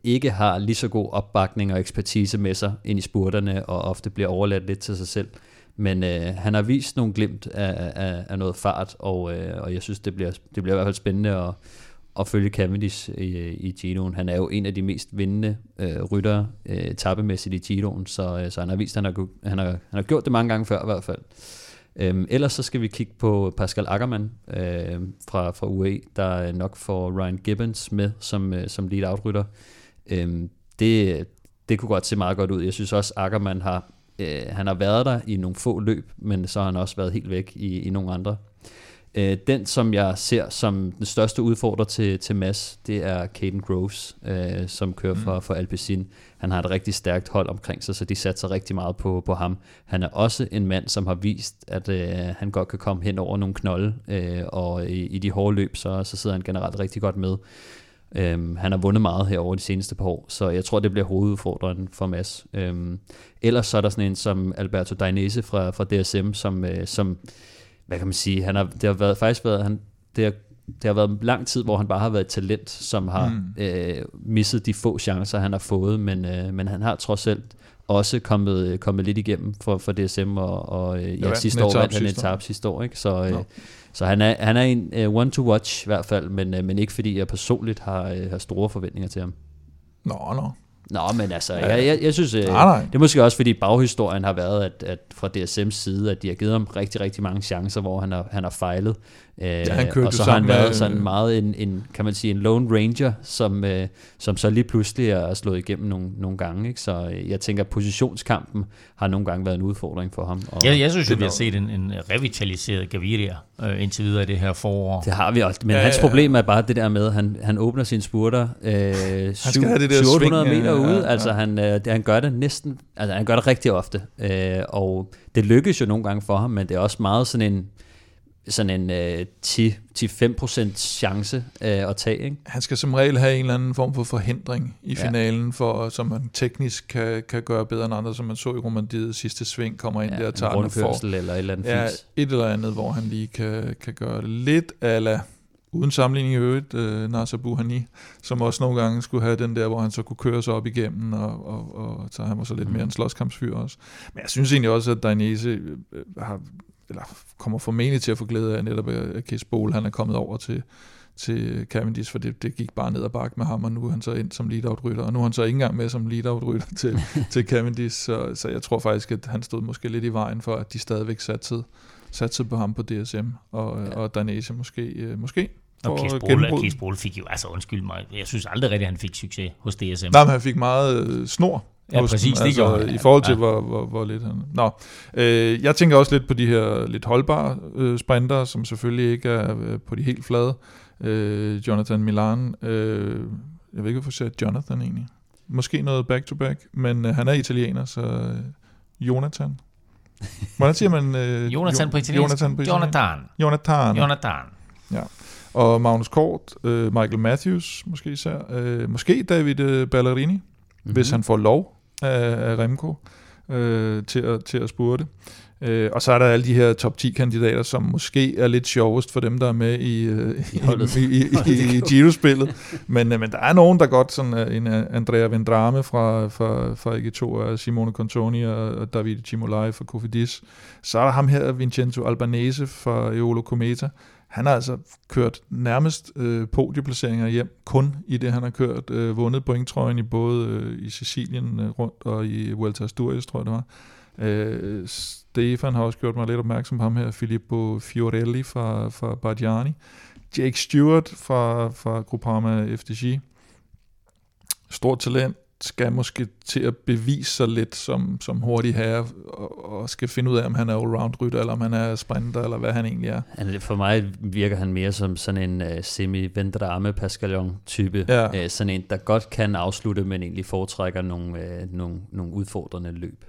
ikke har lige så god opbakning og ekspertise med sig ind i spurterne, og ofte bliver overladt lidt til sig selv. Men øh, han har vist nogle glimt af, af, af noget fart, og, øh, og jeg synes, det bliver, det bliver i hvert fald spændende at, at følge Cavendish i, i Ginoen. Han er jo en af de mest vindende øh, ryttere øh, tappemæssigt i Ginoen, så, øh, så han har vist, at han har, han, har, han har gjort det mange gange før i hvert fald. Øhm, ellers så skal vi kigge på Pascal Ackermann øh, fra, fra UE, der nok får Ryan Gibbons med som, øh, som lead-out-rytter. Øhm, det, det kunne godt se meget godt ud. Jeg synes også, Ackermann har, øh, han har været der i nogle få løb, men så har han også været helt væk i, i nogle andre. Øh, den, som jeg ser som den største udfordrer til, til Mass, det er Caden Groves, øh, som kører for, mm. for Alpecin. Han har et rigtig stærkt hold omkring sig, så de satser rigtig meget på, på ham. Han er også en mand, som har vist, at øh, han godt kan komme hen over nogle knolde, øh, og i, i de hårde løb, så, så sidder han generelt rigtig godt med. Øhm, han har vundet meget her over de seneste par år, så jeg tror, det bliver hovedudfordringen for Mads. Øhm, ellers så er der sådan en som Alberto Dainese fra, fra DSM, som, øh, som hvad kan man sige, han har, det har været, faktisk været, han, det har, det har været lang tid, hvor han bare har været et talent, som har mm. øh, misset de få chancer, han har fået, men, øh, men han har trods alt også kommet, kommet lidt igennem for, for DSM, og, og øh, ja, sidste år vandt han en etape sidste år, ikke? så, øh, no. så han er, han er en uh, one to watch i hvert fald, men, uh, men ikke fordi jeg personligt har, uh, har store forventninger til ham. Nå, nå. Nå, men altså, jeg, jeg, jeg synes, nej, nej. det er måske også, fordi baghistorien har været, at, at fra DSM's side, at de har givet ham rigtig, rigtig mange chancer, hvor han har, han har fejlet. Ja, han og så har han været sådan meget en, en, kan man sige, en lone ranger, som, øh, som så lige pludselig er slået igennem nogle, nogle gange. Ikke? Så øh, jeg tænker, at positionskampen har nogle gange været en udfordring for ham. Og ja, jeg synes, at vi har set en, en revitaliseret Gaviria øh, indtil videre i det her forår. Det har vi også, men ja, hans problem er bare det der med, at han, han åbner sine spurter øh, 700 meter ja, ude. Ja, ja. Altså han, øh, det, han gør det næsten, altså han gør det rigtig ofte. Øh, og det lykkes jo nogle gange for ham, men det er også meget sådan en sådan en øh, 10-5% chance øh, at tage. Ikke? Han skal som regel have en eller anden form for forhindring i ja. finalen, for, som man teknisk kan, kan gøre bedre end andre, som man så i Romandiet sidste sving, kommer ind ja, der og tager den for. eller et eller andet ja, fis. et eller andet, hvor han lige kan, kan gøre det lidt ala uden sammenligning i øvrigt, øh, Nasser Buhani, som også nogle gange skulle have den der, hvor han så kunne køre sig op igennem, og, og, og så han var så lidt mm. mere en slåskampsfyr også. Men jeg synes egentlig også, at Dainese øh, har eller kommer formentlig til at få glæde af netop at Case Bowl, han er kommet over til, til Cavendish, for det, det gik bare ned ad bakke med ham, og nu er han så ind som lead-out-rytter, og nu er han så ikke engang med som lead-out-rytter til, <laughs> til Cavendish, så, så jeg tror faktisk, at han stod måske lidt i vejen for, at de stadigvæk satte satte på ham på DSM, og, ja. og Danese måske, øh, måske og Bowl fik jo, altså undskyld mig, jeg synes aldrig rigtigt, at han fik succes hos DSM. Nej, men han fik meget øh, snor Ja, præcis, dem, altså, det I forhold til, ja. hvor, hvor, hvor lidt han... Nå, øh, jeg tænker også lidt på de her lidt holdbare øh, sprinter, som selvfølgelig ikke er øh, på de helt flade. Øh, Jonathan Milan, øh, jeg ved ikke, hvorfor jeg Jonathan egentlig. Måske noget back-to-back, men øh, han er italiener, så øh, Jonathan. Hvordan siger man? Øh, <laughs> Jonathan på italiensk? Jonathan på Jonathan. Jonathan. Jonathan. Ja. Og Magnus Kort, øh, Michael Matthews måske især, øh, måske David øh, Ballerini, mm-hmm. hvis han får lov af, af Remco øh, til, at, til at spurte. Øh, og så er der alle de her top 10 kandidater, som måske er lidt sjovest for dem, der er med i, øh, i, i, i, i, i Giro-spillet. Men, øh, men der er nogen, der godt, sådan øh, en øh, Andrea Vendrame fra, fra, fra AG2, og Simone Contoni og David Cimolai fra Cofidis. Så er der ham her, Vincenzo Albanese fra Eolo Cometa. Han har altså kørt nærmest øh, podieplaceringer hjem, kun i det, han har kørt, øh, vundet pointtrøjen i både øh, i Sicilien øh, rundt og i Vuelta Asturias, tror jeg det var. Øh, Stefan har også gjort mig lidt opmærksom på ham her, Filippo Fiorelli fra, fra Bargiani, Jake Stewart fra, fra Groupama FDG, stort talent, skal måske til at bevise sig lidt som, som hurtig herre, og, og skal finde ud af, om han er allround rytter, eller om han er sprinter, eller hvad han egentlig er. For mig virker han mere som sådan en uh, semi-vendrame pascalon type ja. uh, sådan en, der godt kan afslutte, men egentlig foretrækker nogle, uh, nogle, nogle udfordrende løb.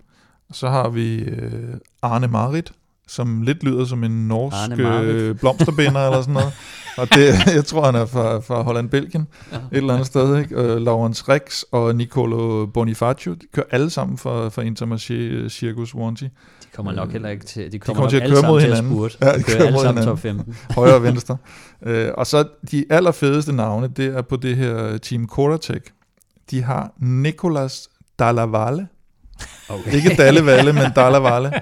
Så har vi uh, Arne Marit, som lidt lyder som en norsk øh, blomsterbinder eller sådan noget. Og det, <laughs> jeg tror, han er fra, fra Holland-Belgien, ja. et eller andet sted. Ikke? Uh, Laurens Rex og Nicolo Bonifacio, de kører alle sammen fra, fra Intermarché øh, Circus Wanty. De kommer nok heller ikke til, de kommer, de kommer til at køre mod hinanden. Til at ja, de kører, kører alle sammen top 15. Højre og venstre. uh, og så de allerfedeste navne, det er på det her Team Coratec. De har Nicolas Dallavalle, Okay. Ikke Dalle Valle, men Dalla Valle.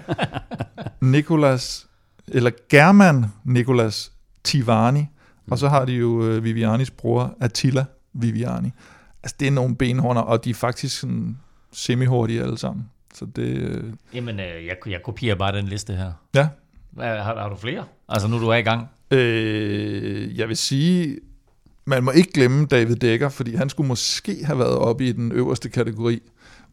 Nicolas, eller German Nicolas Tivani. Mm. Og så har de jo uh, Vivianis bror, Attila Viviani. Altså, det er nogle benhorner, og de er faktisk sådan semi-hurtige alle sammen. Så det... Uh... Jamen, øh, jeg, jeg kopierer bare den liste her. Ja. Har, har du flere? Altså, nu du er i gang. Øh, jeg vil sige, man må ikke glemme David Dækker, fordi han skulle måske have været oppe i den øverste kategori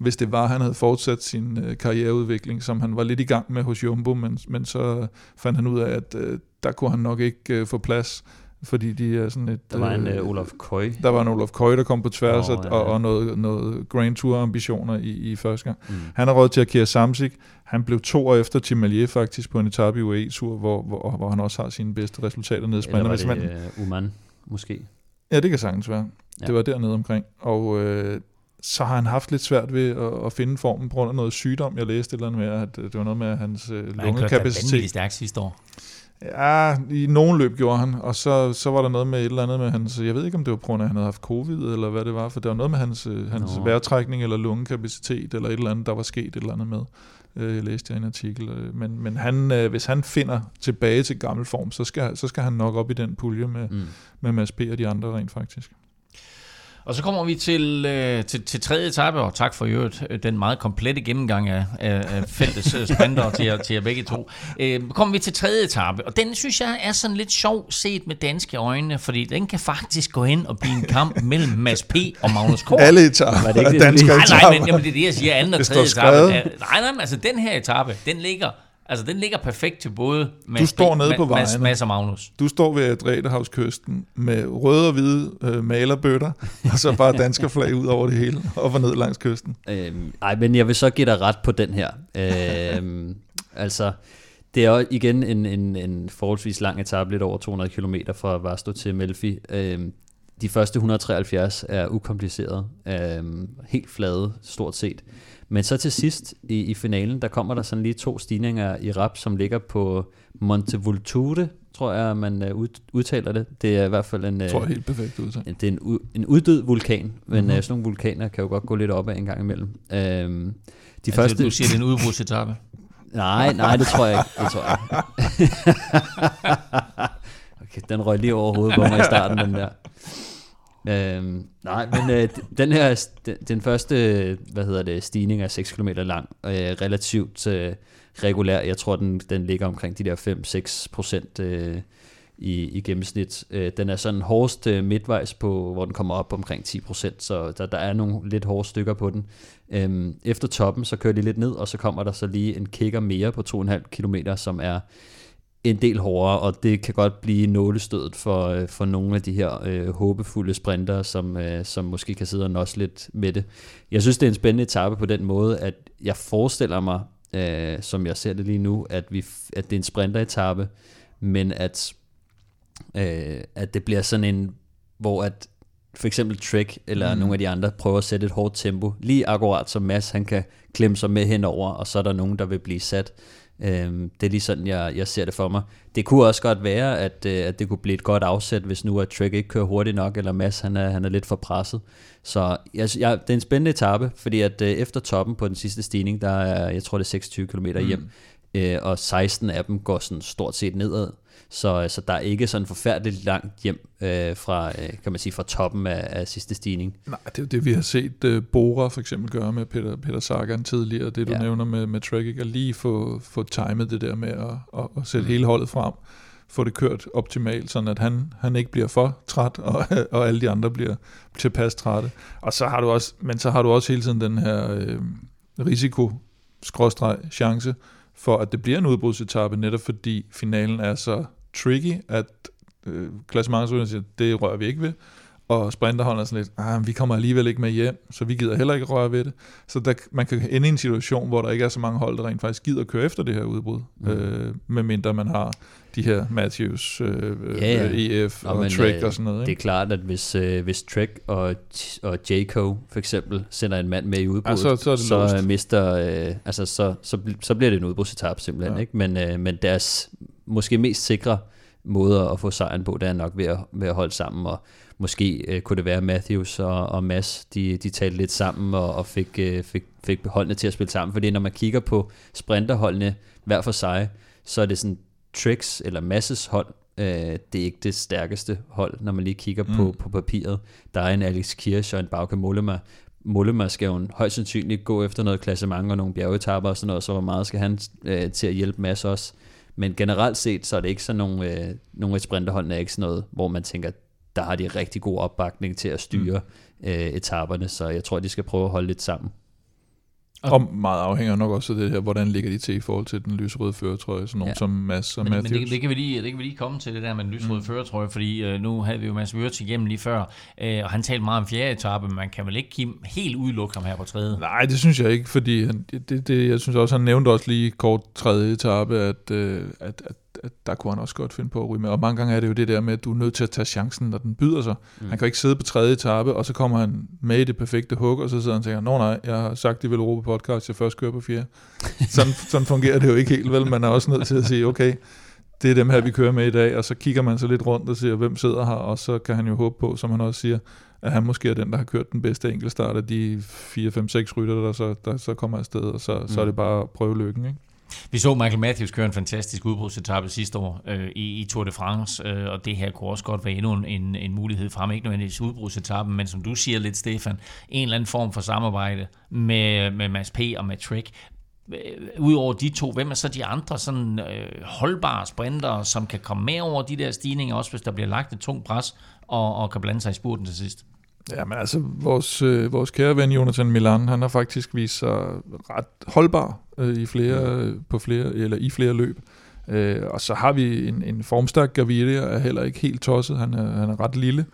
hvis det var, han havde fortsat sin øh, karriereudvikling, som han var lidt i gang med hos Jumbo, men, men så fandt han ud af, at øh, der kunne han nok ikke øh, få plads, fordi de er sådan et... Der var en øh, Olaf Køj. Der var en Olaf Køj, der kom på tværs, oh, ja, ja. og, og noget, noget Grand Tour ambitioner i, i første gang. Mm. Han har råd til at kære Samsik. Han blev to år efter Timalier faktisk på en etape i UAE-tur, hvor, hvor, hvor han også har sine bedste resultater nede i Eller var det uh, Uman, måske? Ja, det kan sagtens være. Ja. Det var dernede omkring. Og øh, så har han haft lidt svært ved at, at finde formen på grund af noget sygdom. Jeg læste et eller andet med, at det var noget med hans øh, lungekapacitet. Han kørte stærkt sidste år. Ja, i nogen løb gjorde han, og så, så var der noget med et eller andet med hans, jeg ved ikke om det var på grund af, at han havde haft covid, eller hvad det var, for der var noget med hans, øh, hans vejrtrækning eller lungekapacitet, eller et eller andet, der var sket et eller andet med. Øh, jeg læste jeg en artikel. Øh, men, men han, hvis han finder tilbage til gammel form, så skal, så skal han nok op i den pulje med, mm. med Mads P. og de andre rent faktisk. Og så kommer vi til, øh, til, til tredje etape, og tak for øvrigt øh, den meget komplette gennemgang af, af, af feltets øh, sprinter til, jer, til jer begge to. Øh, kommer vi til tredje etape, og den synes jeg er sådan lidt sjov set med danske øjne, fordi den kan faktisk gå hen og blive en kamp mellem Mads P. og Magnus K. Alle etaper er danske etaper. Nej, nej, men jamen, det er det, jeg siger, anden og tredje etape. Nej, nej, altså den her etape, den ligger Altså, den ligger perfekt til både Mads, du står nede på Mads, Mads og Magnus. Du står ved Adriaterhavskysten med røde og hvide øh, malerbøtter, <laughs> og så bare danske flag ud over det hele, op og ned langs kysten. Øhm, ej, men jeg vil så give dig ret på den her. Øhm, <laughs> altså, det er igen en, en, en forholdsvis lang etape, lidt over 200 km fra Vasto til Melfi. Øhm, de første 173 er ukompliceret, øhm, helt flade stort set. Men så til sidst i, i finalen, der kommer der sådan lige to stigninger i rap, som ligger på Monte Vulture, tror jeg, man uh, udtaler det. Det er i hvert fald en... Jeg tror jeg helt perfekt udtalt. Det er en, en uddød vulkan, men mm-hmm. uh, sådan nogle vulkaner kan jo godt gå lidt op ad en gang imellem. Uh, de altså, første... Du siger, det er en udbrudsetappe? nej, nej, det tror jeg ikke. Det tror jeg <laughs> okay, den røg lige over hovedet på mig i starten, den der. Øhm, nej, men øh, den her, den, den første, hvad hedder det, stigning er 6 km lang, øh, relativt øh, regulær. Jeg tror, den, den ligger omkring de der 5-6 procent øh, i, i gennemsnit. Øh, den er sådan hårdest øh, midtvejs på, hvor den kommer op omkring 10 procent, så der, der er nogle lidt hårde stykker på den. Øhm, efter toppen, så kører de lidt ned, og så kommer der så lige en kicker mere på 2,5 km, som er en del hårdere, og det kan godt blive nålestødet for, øh, for nogle af de her øh, håbefulde sprinter, som, øh, som måske kan sidde og nås lidt med det. Jeg synes, det er en spændende etape på den måde, at jeg forestiller mig, øh, som jeg ser det lige nu, at, vi, at det er en sprinteretappe, men at, øh, at det bliver sådan en, hvor at for eksempel Trek eller mm. nogle af de andre prøver at sætte et hårdt tempo, lige akkurat som Mads han kan klemme sig med henover, og så er der nogen, der vil blive sat Øhm, det er lige sådan, jeg, jeg ser det for mig. Det kunne også godt være, at, øh, at det kunne blive et godt afsæt, hvis nu at Trek ikke kører hurtigt nok, eller Mads han er, han er lidt for presset. Så jeg, jeg, det er en spændende etape, fordi at øh, efter toppen på den sidste stigning, der er, jeg tror det er 26 km hjem, mm. øh, og 16 af dem går sådan stort set nedad. Så, så der er ikke sådan forfærdeligt langt hjem øh, fra, øh, kan man sige, fra toppen af, af sidste stigning. Nej, det er jo det, vi har set uh, Bora for eksempel gøre med Peter, Peter Sagan tidligere, det du ja. nævner med, med Trek, at lige få, få timet det der med at, at, at sætte mm. hele holdet frem, få det kørt optimalt, sådan at han, han ikke bliver for træt, og, <laughs> og alle de andre bliver tilpas trætte. Og så har du også, men så har du også hele tiden den her øh, risiko, chance, for at det bliver en udbrudsetappe, netop fordi finalen er så tricky, at øh, klassementsrytterne siger, det rører vi ikke ved, og sprinterholdet er sådan lidt, ah, vi kommer alligevel ikke med hjem, så vi gider heller ikke røre ved det. Så der, man kan ende i en situation, hvor der ikke er så mange hold, der rent faktisk gider køre efter det her udbrud, mm. øh, medmindre man har de her Matthews, øh, ja, ja. EF og, og men, Trek øh, og sådan noget. Ikke? Det er klart, at hvis, øh, hvis Trek og, og Jayco for eksempel sender en mand med i udbruddet, ja, så, så, så mister, øh, altså så, så, så bliver det en udbrudsetap simpelthen. Ja. Ikke? Men, øh, men deres måske mest sikre måder at få sejren på, det er nok ved at, ved at holde sammen, og måske øh, kunne det være Matthews og, og Mads, de, de talte lidt sammen og, og fik, øh, fik, fik holdene til at spille sammen, fordi når man kigger på sprinterholdene hver for sig, så er det sådan Tricks eller Masses hold, øh, det er ikke det stærkeste hold, når man lige kigger mm. på, på papiret. Der er en Alex Kirsch og en Bauke Mollema. Mollema skal jo højst sandsynligt gå efter noget klassement og nogle bjergetapper og sådan noget, så hvor meget skal han øh, til at hjælpe Mads også. Men generelt set, så er det ikke sådan nogle, øh, nogle af sprinterholdene er ikke sådan noget, hvor man tænker, der har de rigtig god opbakning til at styre mm. øh, etaperne, så jeg tror, de skal prøve at holde lidt sammen. Og meget afhænger nok også af det her, hvordan ligger de til i forhold til den lyserøde føretrøje, sådan nogen ja. som Mads og men, Matthews. Men det, det, kan vi lige, det kan vi lige komme til, det der med den lyserøde mm. føretrøje, fordi øh, nu havde vi jo Mads Wirtz igennem lige før, øh, og han talte meget om fjerde etape, men man kan vel ikke helt udelukke ham her på tredje? Nej, det synes jeg ikke, fordi han, det, det, jeg synes også, han nævnte også lige kort tredje etape, at, øh, at at der kunne han også godt finde på at ryge med. Og mange gange er det jo det der med, at du er nødt til at tage chancen, når den byder sig. Mm. Han kan ikke sidde på tredje etape, og så kommer han med i det perfekte hug, og så sidder han og tænker, nå nej, jeg har sagt i Europa podcast, jeg først kører på fjerde. <laughs> sådan, sådan fungerer det jo ikke helt vel. Man er også nødt til at sige, okay, det er dem her, vi kører med i dag, og så kigger man så lidt rundt og siger, hvem sidder her, og så kan han jo håbe på, som han også siger, at han måske er den, der har kørt den bedste enkeltstart af de 4, 5, 6 rytter, der så, der så kommer afsted, og så, mm. så er det bare at prøve lykken, ikke? Vi så Michael Matthews køre en fantastisk udbrudsetappe sidste år øh, i, i Tour de France, øh, og det her kunne også godt være endnu en, en mulighed frem. Ikke nødvendigvis udbrudsetappen, men som du siger lidt, Stefan, en eller anden form for samarbejde med, med Mads P. og med Trek. Øh, udover de to, hvem er så de andre sådan øh, holdbare sprinter, som kan komme med over de der stigninger, også hvis der bliver lagt et tungt pres, og, og kan blande sig i spurten til sidst? Ja, men altså, vores, øh, vores kære ven Jonathan Milan, han har faktisk vist sig ret holdbar øh, i flere, mm. på flere, eller i flere løb. Øh, og så har vi en, en formstærk Gaviria, er heller ikke helt tosset, han er, han er ret lille,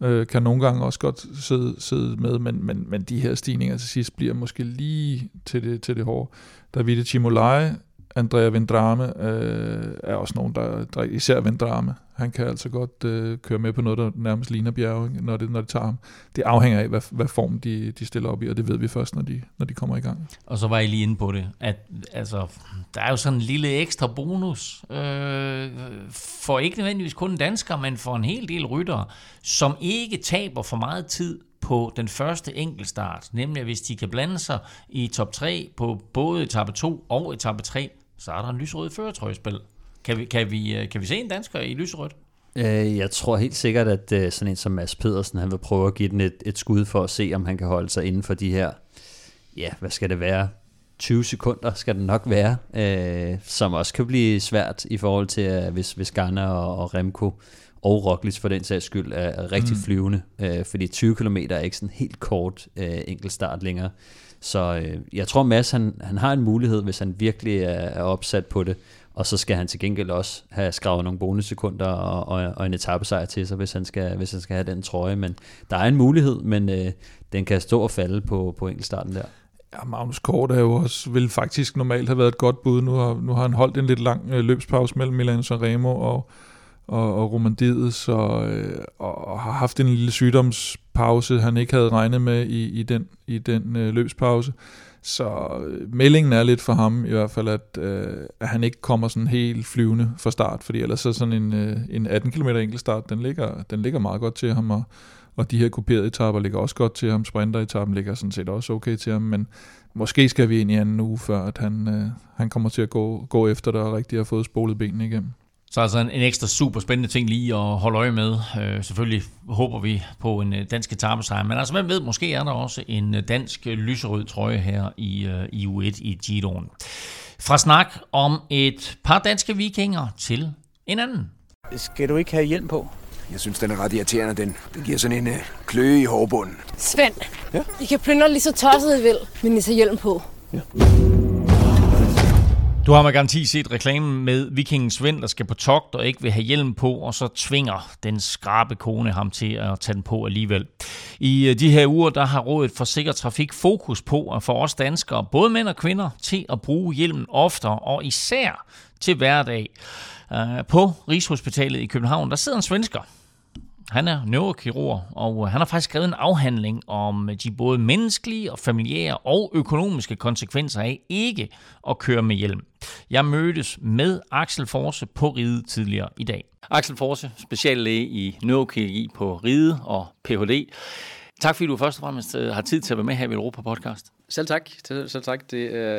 øh, kan nogle gange også godt sidde, sidde med, men, men, men de her stigninger til sidst bliver måske lige til det, til det hårde. Davide Chimolai, Andrea Vendrame øh, er også nogen, der, der især Vendrame, han kan altså godt øh, køre med på noget, der nærmest ligner bjerge, når det, når det tager ham. Det afhænger af, hvad, hvad form de, de stiller op i, og det ved vi først, når de, når de kommer i gang. Og så var I lige inde på det, at altså, der er jo sådan en lille ekstra bonus, øh, for ikke nødvendigvis kun danskere, men for en hel del ryttere, som ikke taber for meget tid på den første enkeltstart, nemlig hvis de kan blande sig i top 3 på både etape 2 og etape 3, så er der en lysrød føretrøjespil. Kan vi, kan, vi, øh, kan vi se en dansker i lyserødt? Øh, jeg tror helt sikkert, at øh, sådan en som Mads Pedersen, han vil prøve at give den et, et skud for at se, om han kan holde sig inden for de her, ja, hvad skal det være, 20 sekunder skal det nok være, øh, som også kan blive svært i forhold til, at hvis, hvis Garner og, og Remco og Roglic for den sags skyld er, er rigtig mm. flyvende, øh, fordi 20 km er ikke sådan helt kort øh, enkelt start længere. Så øh, jeg tror Mads, han, han har en mulighed, hvis han virkelig er, er opsat på det, og så skal han til gengæld også have skrevet nogle bonussekunder og, og, og en etappesejr til sig, hvis han, skal, hvis han skal have den trøje. Men der er en mulighed, men øh, den kan stå og falde på, på enkeltstarten der. Ja, Magnus Kort er jo også, vil faktisk normalt have været et godt bud. Nu har, nu har han holdt en lidt lang øh, løbspause mellem Milan Sanremo og, og, og Romandiet, så, øh, og, og har haft en lille sygdomspause, han ikke havde regnet med i, i den, i den øh, løbspause. Så øh, meldingen er lidt for ham i hvert fald, at, øh, at han ikke kommer sådan helt flyvende fra start, fordi ellers så sådan en, øh, en 18 km enkeltstart, den ligger, den ligger meget godt til ham, og, og de her kuperede etapper ligger også godt til ham, sprinteretappen ligger sådan set også okay til ham, men måske skal vi ind i anden uge, før at han, øh, han kommer til at gå, gå efter det og rigtig har fået spolet benene igennem. Så altså en, en ekstra super spændende ting lige at holde øje med. Øh, selvfølgelig håber vi på en øh, dansk etappesejr, men altså hvem ved, måske er der også en øh, dansk øh, lyserød trøje her i, øh, i U1 i Giroen. Fra snak om et par danske vikinger til en anden. Skal du ikke have hjelm på? Jeg synes, den er ret irriterende. Den, den giver sådan en øh, kløe i hårbunden. Svend, ja? I kan plyndre lige så tosset I vil, men I tager hjelm på. Ja. Du har med garanti set reklamen med vikingen Svend, der skal på togt og ikke vil have hjelm på, og så tvinger den skrabe kone ham til at tage den på alligevel. I øh, de her uger, der har Rådet for Sikker Trafik fokus på at få os danskere, både mænd og kvinder, til at bruge hjelmen oftere og især til hverdag. Øh, på Rigshospitalet i København, der sidder en svensker, han er neurokirurg, og han har faktisk skrevet en afhandling om de både menneskelige og familiære og økonomiske konsekvenser af ikke at køre med hjelm. Jeg mødtes med Axel Forse på Ride tidligere i dag. Axel Forse, speciallæge i neurokirurgi på Ride og Ph.D. Tak fordi du først og fremmest øh, har tid til at være med her i Europa Podcast. Selv tak. Selv tak. Det er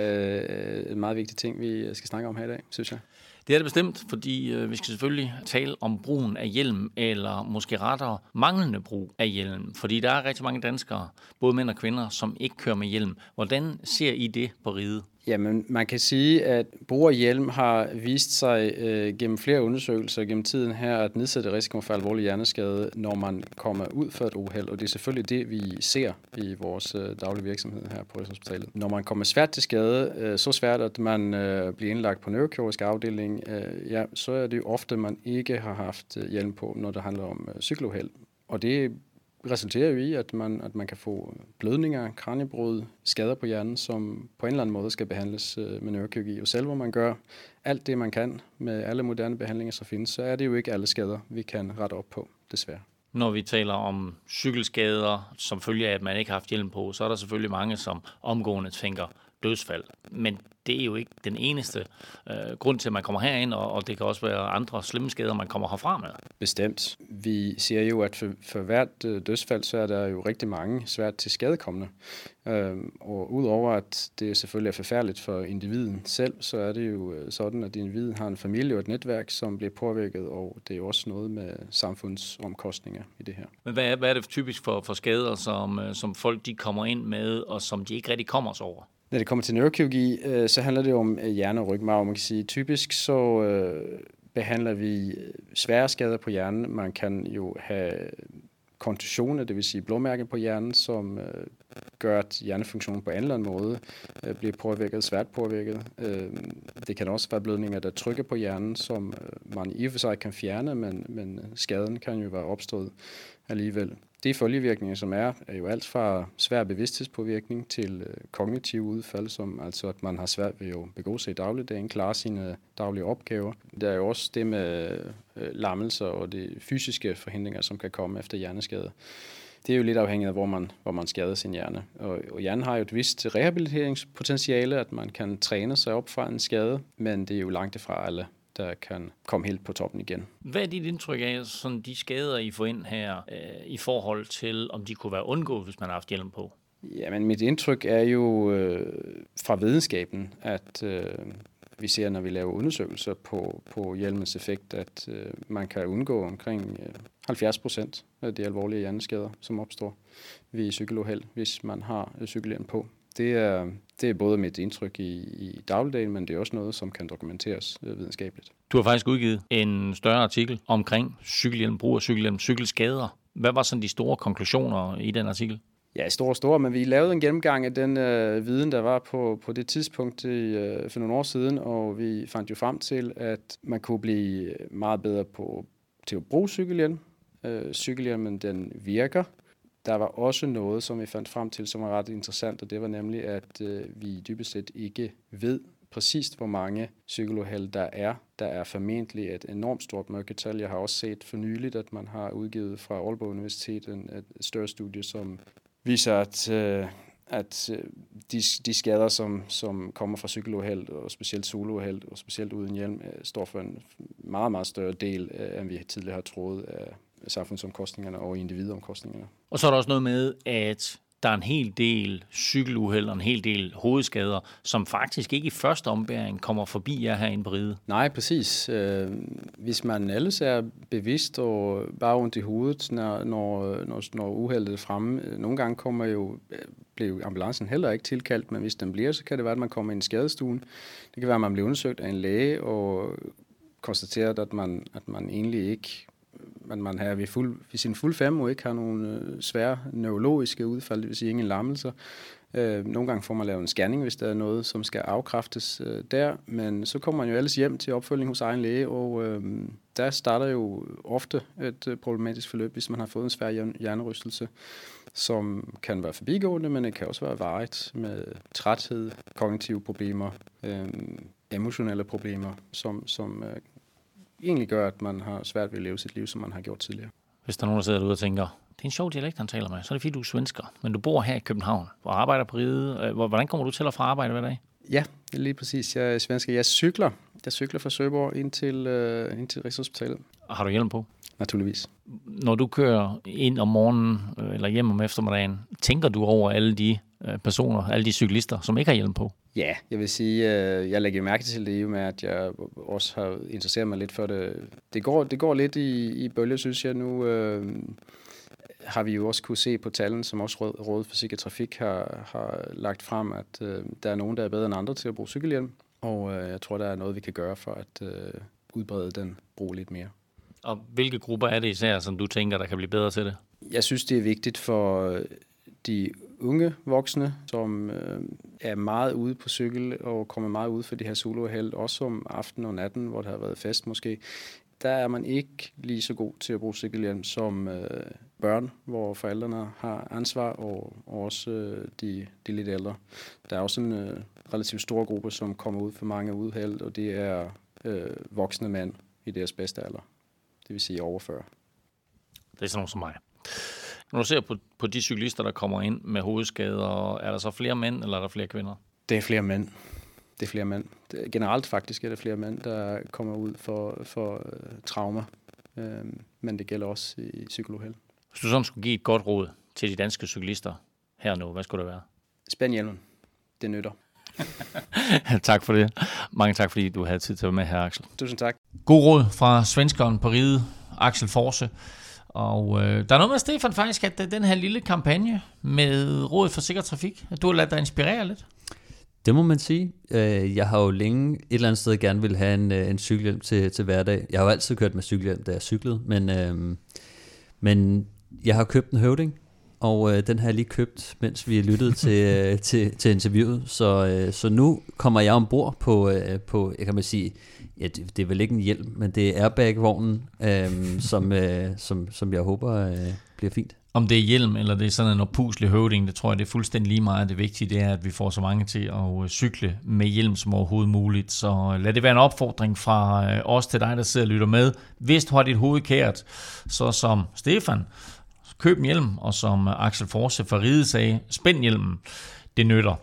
øh, en meget vigtig ting, vi skal snakke om her i dag, synes jeg. Det er det bestemt, fordi øh, vi skal selvfølgelig tale om brugen af hjelm, eller måske rettere manglende brug af hjelm. Fordi der er rigtig mange danskere, både mænd og kvinder, som ikke kører med hjelm. Hvordan ser I det på ride? Jamen, man kan sige, at brug af hjelm har vist sig øh, gennem flere undersøgelser gennem tiden her at nedsætte risikoen for alvorlig hjerneskade, når man kommer ud for et uheld. Og det er selvfølgelig det, vi ser i vores øh, daglige virksomhed her på Rigshospitalet. Når man kommer svært til skade, øh, så svært, at man øh, bliver indlagt på neurokirurgisk afdeling, øh, ja, så er det jo ofte, man ikke har haft øh, hjelm på, når det handler om øh, cykeluheld. Og det resulterer jo i, at man, at man kan få blødninger, kraniebrud, skader på hjernen, som på en eller anden måde skal behandles øh, med neurokirurgi. Og selv hvor man gør alt det, man kan med alle moderne behandlinger, som findes, så er det jo ikke alle skader, vi kan rette op på, desværre. Når vi taler om cykelskader, som følge af, at man ikke har haft hjelm på, så er der selvfølgelig mange, som omgående tænker dødsfald. Men det er jo ikke den eneste øh, grund til, at man kommer herind, og, og det kan også være andre slemme skader, man kommer herfra med. Bestemt. Vi siger jo, at for, for hvert øh, dødsfald, så er der jo rigtig mange svært til skadekommende. Øhm, og udover at det selvfølgelig er forfærdeligt for individen selv, så er det jo øh, sådan, at individen har en familie og et netværk, som bliver påvirket, og det er jo også noget med samfundsomkostninger i det her. Men hvad er, hvad er det typisk for, for skader, som, øh, som folk de kommer ind med, og som de ikke rigtig kommer sig over? Når det kommer til neurokirurgi, øh, så handler det om øh, hjerne- og rygmarv. Man kan sige, typisk så øh, behandler vi øh, svære skader på hjernen. Man kan jo have kontusioner, det vil sige blåmærker på hjernen, som øh, gør, at hjernefunktionen på en eller anden måde øh, bliver påvirket, svært påvirket. det kan også være blødninger, der trykker på hjernen, som man i og for sig kan fjerne, men, men skaden kan jo være opstået alligevel. De følgevirkninger, som er, er jo alt fra svær bevidsthedspåvirkning til øh, kognitiv udfald, som altså at man har svært ved at begå sig i dagligdagen, klare sine daglige opgaver. Der er jo også det med øh, lammelser og de fysiske forhindringer, som kan komme efter hjerneskade. Det er jo lidt afhængigt af, hvor man, hvor man skader sin hjerne. Og, og hjernen har jo et vist rehabiliteringspotentiale, at man kan træne sig op fra en skade, men det er jo langt fra alle der kan komme helt på toppen igen. Hvad er dit indtryk af sådan de skader, I får ind her, øh, i forhold til, om de kunne være undgået, hvis man har haft hjelm på? Jamen, mit indtryk er jo øh, fra videnskaben, at øh, vi ser, når vi laver undersøgelser på, på hjelmens effekt, at øh, man kan undgå omkring øh, 70 procent af de alvorlige hjerneskader, som opstår ved cykeluheld, hvis man har øh, cykelhjelm på. Det er, det er både mit indtryk i, i dagligdagen, men det er også noget, som kan dokumenteres øh, videnskabeligt. Du har faktisk udgivet en større artikel omkring cykelhjelm, brug af cykelhjelm, cykelskader. Hvad var sådan de store konklusioner i den artikel? Ja, store, store, men vi lavede en gennemgang af den øh, viden, der var på, på det tidspunkt i, øh, for nogle år siden, og vi fandt jo frem til, at man kunne blive meget bedre på, til at bruge cykelhjelm. Øh, cykelhjelmen, den virker, der var også noget, som vi fandt frem til, som var ret interessant, og det var nemlig, at øh, vi dybest set ikke ved præcist, hvor mange cykeluheld der er. Der er formentlig et enormt stort mørketal. Jeg har også set for nyligt, at man har udgivet fra Aalborg Universitet en, et større studie, som viser, at øh, at øh, de, de skader, som, som kommer fra cykeluheld, og specielt solouheld, og specielt uden hjelm, øh, står for en meget, meget større del, øh, end vi tidligere har troet af samfundsomkostningerne og individomkostningerne. Og så er der også noget med, at der er en hel del cykeluheld og en hel del hovedskader, som faktisk ikke i første ombæring kommer forbi jer herinde på ride. Nej, præcis. Øh, hvis man ellers er bevidst og bare ondt i hovedet, når, når, når, når uheldet er fremme, øh, nogle gange kommer jo, øh, bliver ambulancen heller ikke tilkaldt, men hvis den bliver, så kan det være, at man kommer ind i skadestuen. Det kan være, at man bliver undersøgt af en læge og konstateret, at man, at man egentlig ikke man, man har ved, fuld, ved sin fuld fem og ikke har nogen øh, svære neurologiske udfald, det vil sige ingen lammelser. Øh, nogle gange får man lavet en scanning, hvis der er noget, som skal afkræftes øh, der, men så kommer man jo ellers hjem til opfølging hos egen læge, og øh, der starter jo ofte et øh, problematisk forløb, hvis man har fået en svær hjernerystelse, som kan være forbigående, men det kan også være varigt med træthed, kognitive problemer, øh, emotionelle problemer, som, som øh, egentlig gør, at man har svært ved at leve sit liv, som man har gjort tidligere. Hvis der er nogen, der sidder derude og tænker, det er en sjov dialekt, han taler med, så er det fordi, du er svensker, men du bor her i København og arbejder på ride. Øh, hvordan kommer du til at fra arbejde hver dag? Ja, lige præcis. Jeg er svensker. Jeg cykler. Jeg cykler fra Søborg ind til, uh, ind til Rigshospitalet. Har du hjelm på? Naturligvis. Når du kører ind om morgenen øh, eller hjem om eftermiddagen, tænker du over alle de personer, alle de cyklister, som ikke har hjelm på? Ja, jeg vil sige, øh, jeg lægger mærke til det i med, at jeg også har interesseret mig lidt for det. Det går, det går lidt i, i bølger, synes jeg nu. Øh, har vi jo også kunne se på tallene, som også Rådet for Sikker Trafik har, har lagt frem, at øh, der er nogen, der er bedre end andre til at bruge cykelhjelm. Og øh, jeg tror, der er noget, vi kan gøre for at øh, udbrede den brug lidt mere. Og hvilke grupper er det især, som du tænker, der kan blive bedre til det? Jeg synes, det er vigtigt for de unge voksne, som øh, er meget ude på cykel og kommer meget ud for de her soloheld, også om aftenen og natten, hvor der har været fest måske. Der er man ikke lige så god til at bruge cykelhjelm som øh, børn, hvor forældrene har ansvar, og, og også øh, de, de lidt ældre. Der er også en øh, relativt stor gruppe, som kommer ud for mange udhæld, og det er øh, voksne mænd i deres bedste alder. Det vil sige over 40. Det er sådan nogen som mig. Når du ser på, på de cyklister, der kommer ind med hovedskader, er der så flere mænd, eller er der flere kvinder? Det er flere mænd. Det er flere mænd. Det, generelt faktisk er det flere mænd, der kommer ud for, for uh, traumer. Uh, men det gælder også i cykeluheld. Hvis du sådan skulle give et godt råd til de danske cyklister her nu, hvad skulle det være? Spænd hjelmen. Det nytter. <laughs> tak for det. Mange tak, fordi du havde tid til at være med her, Axel. Tusind tak. God råd fra svenskeren på ride, Axel Forse. Og øh, der er noget med, Stefan, faktisk, at øh, den her lille kampagne med Rådet for Sikker Trafik, at du har ladet dig inspirere lidt. Det må man sige. Øh, jeg har jo længe et eller andet sted gerne vil have en, øh, en cykelhjelm til, til hverdag. Jeg har jo altid kørt med cykelhjelm, da jeg cyklede, men, øh, men jeg har købt en høvding, og øh, den har jeg lige købt, mens vi lyttede til, <laughs> øh, til, til interviewet. Så, øh, så nu kommer jeg ombord på, øh, på jeg kan man sige, ja, det, det er vel ikke en hjelm, men det er airbag-vognen, øh, <laughs> som, øh, som, som jeg håber øh, bliver fint. Om det er hjelm, eller det er sådan en opuslig høvding, det tror jeg, det er fuldstændig lige meget. Det vigtige det er, at vi får så mange til at øh, cykle med hjelm som overhovedet muligt. Så øh, lad det være en opfordring fra os til dig, der sidder og lytter med. Hvis du har dit hoved kært, så som Stefan, køb en hjelm, og som Axel Forse fra Ride sagde, spænd hjelmen det nytter.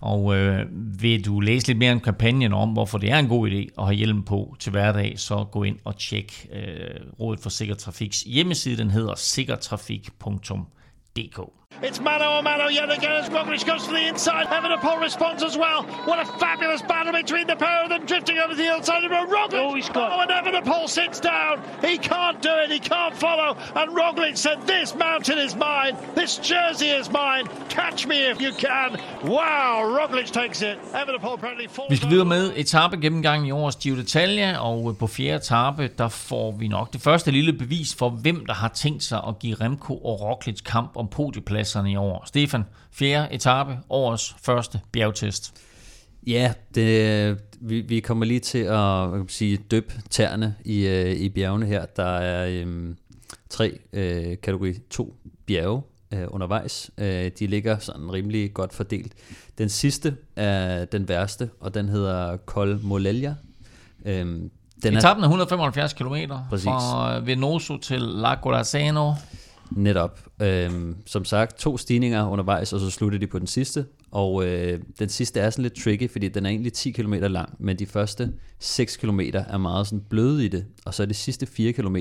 Og øh, vil du læse lidt mere om kampagnen om, hvorfor det er en god idé at have hjelm på til hverdag, så gå ind og tjek øh, Rådet for Sikker Trafiks hjemmeside. Den hedder sikkertrafik.dk. It's mano a mano yet again as Roglic goes to the inside. Evenepoel responds as well. What a fabulous battle between the pair of them drifting over the outside of Roglic. Oh, he's got... oh, and Evenepoel sits down. He can't do it. He can't follow. And Roglic said, this mountain is mine. This jersey is mine. Catch me if you can. Wow, Roglic takes it. Evenepoel apparently falls Vi skal videre med etape gennemgang i årets Giro d'Italia, og øh, på fjerde etape, der får vi nok det første lille bevis for, hvem der har tænkt sig at give Remco og Roglic kamp om podieplads pladserne i år. Stefan, fjerde etape, årets første bjergtest. Ja, det, vi, vi kommer lige til at kan sige, døbe tæerne i, øh, i bjergene her. Der er øhm, tre øh, kategori 2 bjerge øh, undervejs. Øh, de ligger sådan rimelig godt fordelt. Den sidste er den værste, og den hedder Col Molelia. Øhm, den Etappen er 175 km fra Venoso til La Gorazano. Netop. Øhm, som sagt, to stigninger undervejs, og så slutter de på den sidste. Og øh, den sidste er sådan lidt tricky, fordi den er egentlig 10 km lang, men de første 6 km er meget sådan bløde i det, og så de sidste 4 km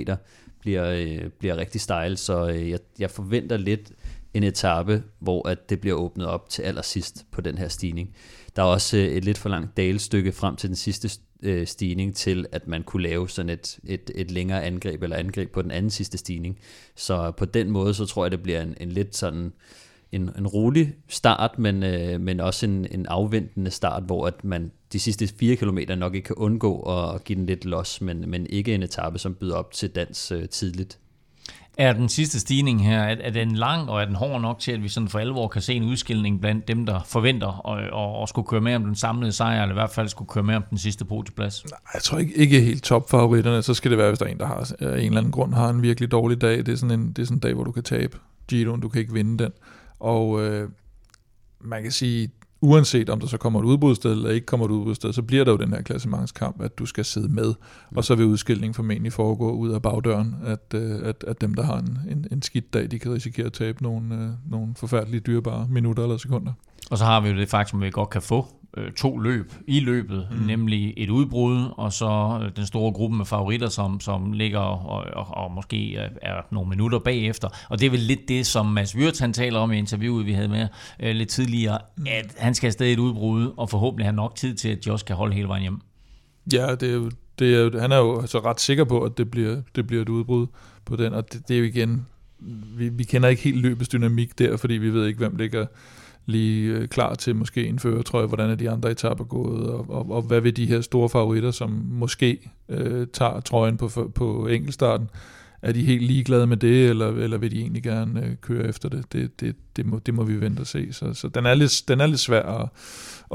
bliver, øh, bliver rigtig stejl, så øh, jeg, jeg forventer lidt en etape, hvor at det bliver åbnet op til allersidst på den her stigning. Der er også øh, et lidt for langt dalstykke frem til den sidste øh, stigning til, at man kunne lave sådan et, et, et længere angreb eller angreb på den anden sidste stigning. Så på den måde, så tror jeg, det bliver en, en lidt sådan en, en rolig start, men, øh, men også en, en afventende start, hvor at man de sidste 4 km nok ikke kan undgå at give den lidt los, men, men ikke en etape, som byder op til dans øh, tidligt. Er den sidste stigning her, er, er den lang, og er den hård nok til, at vi sådan for alvor kan se en udskilning blandt dem, der forventer at, at, at skulle køre med om den samlede sejr, eller i hvert fald skulle køre med om den sidste podieplads? Nej, jeg tror ikke, ikke helt topfavoritterne. Så skal det være, hvis der er en, der har øh, en eller anden grund har en virkelig dårlig dag. Det er sådan en, det er sådan en dag, hvor du kan tabe Giroen, du kan ikke vinde den. Og øh, man kan sige, uanset om der så kommer et udbrudsted eller ikke kommer et udbrudsted, så bliver der jo den her klassementskamp, at du skal sidde med, mm. og så vil udskillingen formentlig foregå ud af bagdøren, at, øh, at, at dem, der har en, en, en skidt dag, de kan risikere at tabe nogle, øh, nogle forfærdelige dyrebare minutter eller sekunder. Og så har vi jo det faktum, at vi godt kan få øh, to løb i løbet, mm. nemlig et udbrud, og så øh, den store gruppe med favoritter, som, som ligger og, og, og måske er, er nogle minutter bagefter. Og det er vel lidt det, som Mads Wirtz han taler om i interviewet, vi havde med øh, lidt tidligere, mm. at han skal afsted et udbrud, og forhåbentlig har nok tid til, at Josh kan holde hele vejen hjem. Ja, det er jo, det er jo, han er jo altså ret sikker på, at det bliver, det bliver et udbrud på den, og det, det er jo igen, vi, vi kender ikke helt løbets dynamik der, fordi vi ved ikke, hvem ligger lige øh, klar til måske en føretrøje, hvordan er de andre etaper gået, og, og, og hvad vil de her store favoritter, som måske øh, tager trøjen på, på enkeltstarten, er de helt ligeglade med det, eller, eller vil de egentlig gerne øh, køre efter det? Det, det, det, må, det må vi vente og se. Så, så den, er lidt, den er lidt svær at,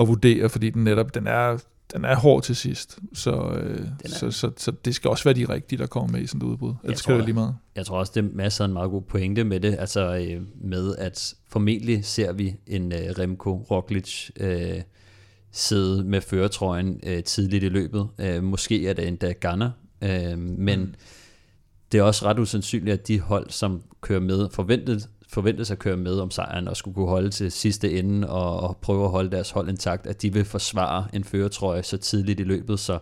at vurdere, fordi den netop den er, den er hård til sidst, så, øh, så, så, så det skal også være de rigtige, der kommer med i sådan et udbrud. Ellers skal det lige meget. Jeg tror også, det er masser af en meget god pointe med det, altså øh, med at formentlig ser vi en øh, Remco Roglic øh, sidde med føretrøjen øh, tidligt i løbet. Øh, måske er det endda Ganna, øh, men mm. det er også ret usandsynligt, at de hold, som kører med, forventet forventes at køre med om sejren og skulle kunne holde til sidste ende og, og prøve at holde deres hold intakt, at de vil forsvare en føretrøje så tidligt i løbet, så,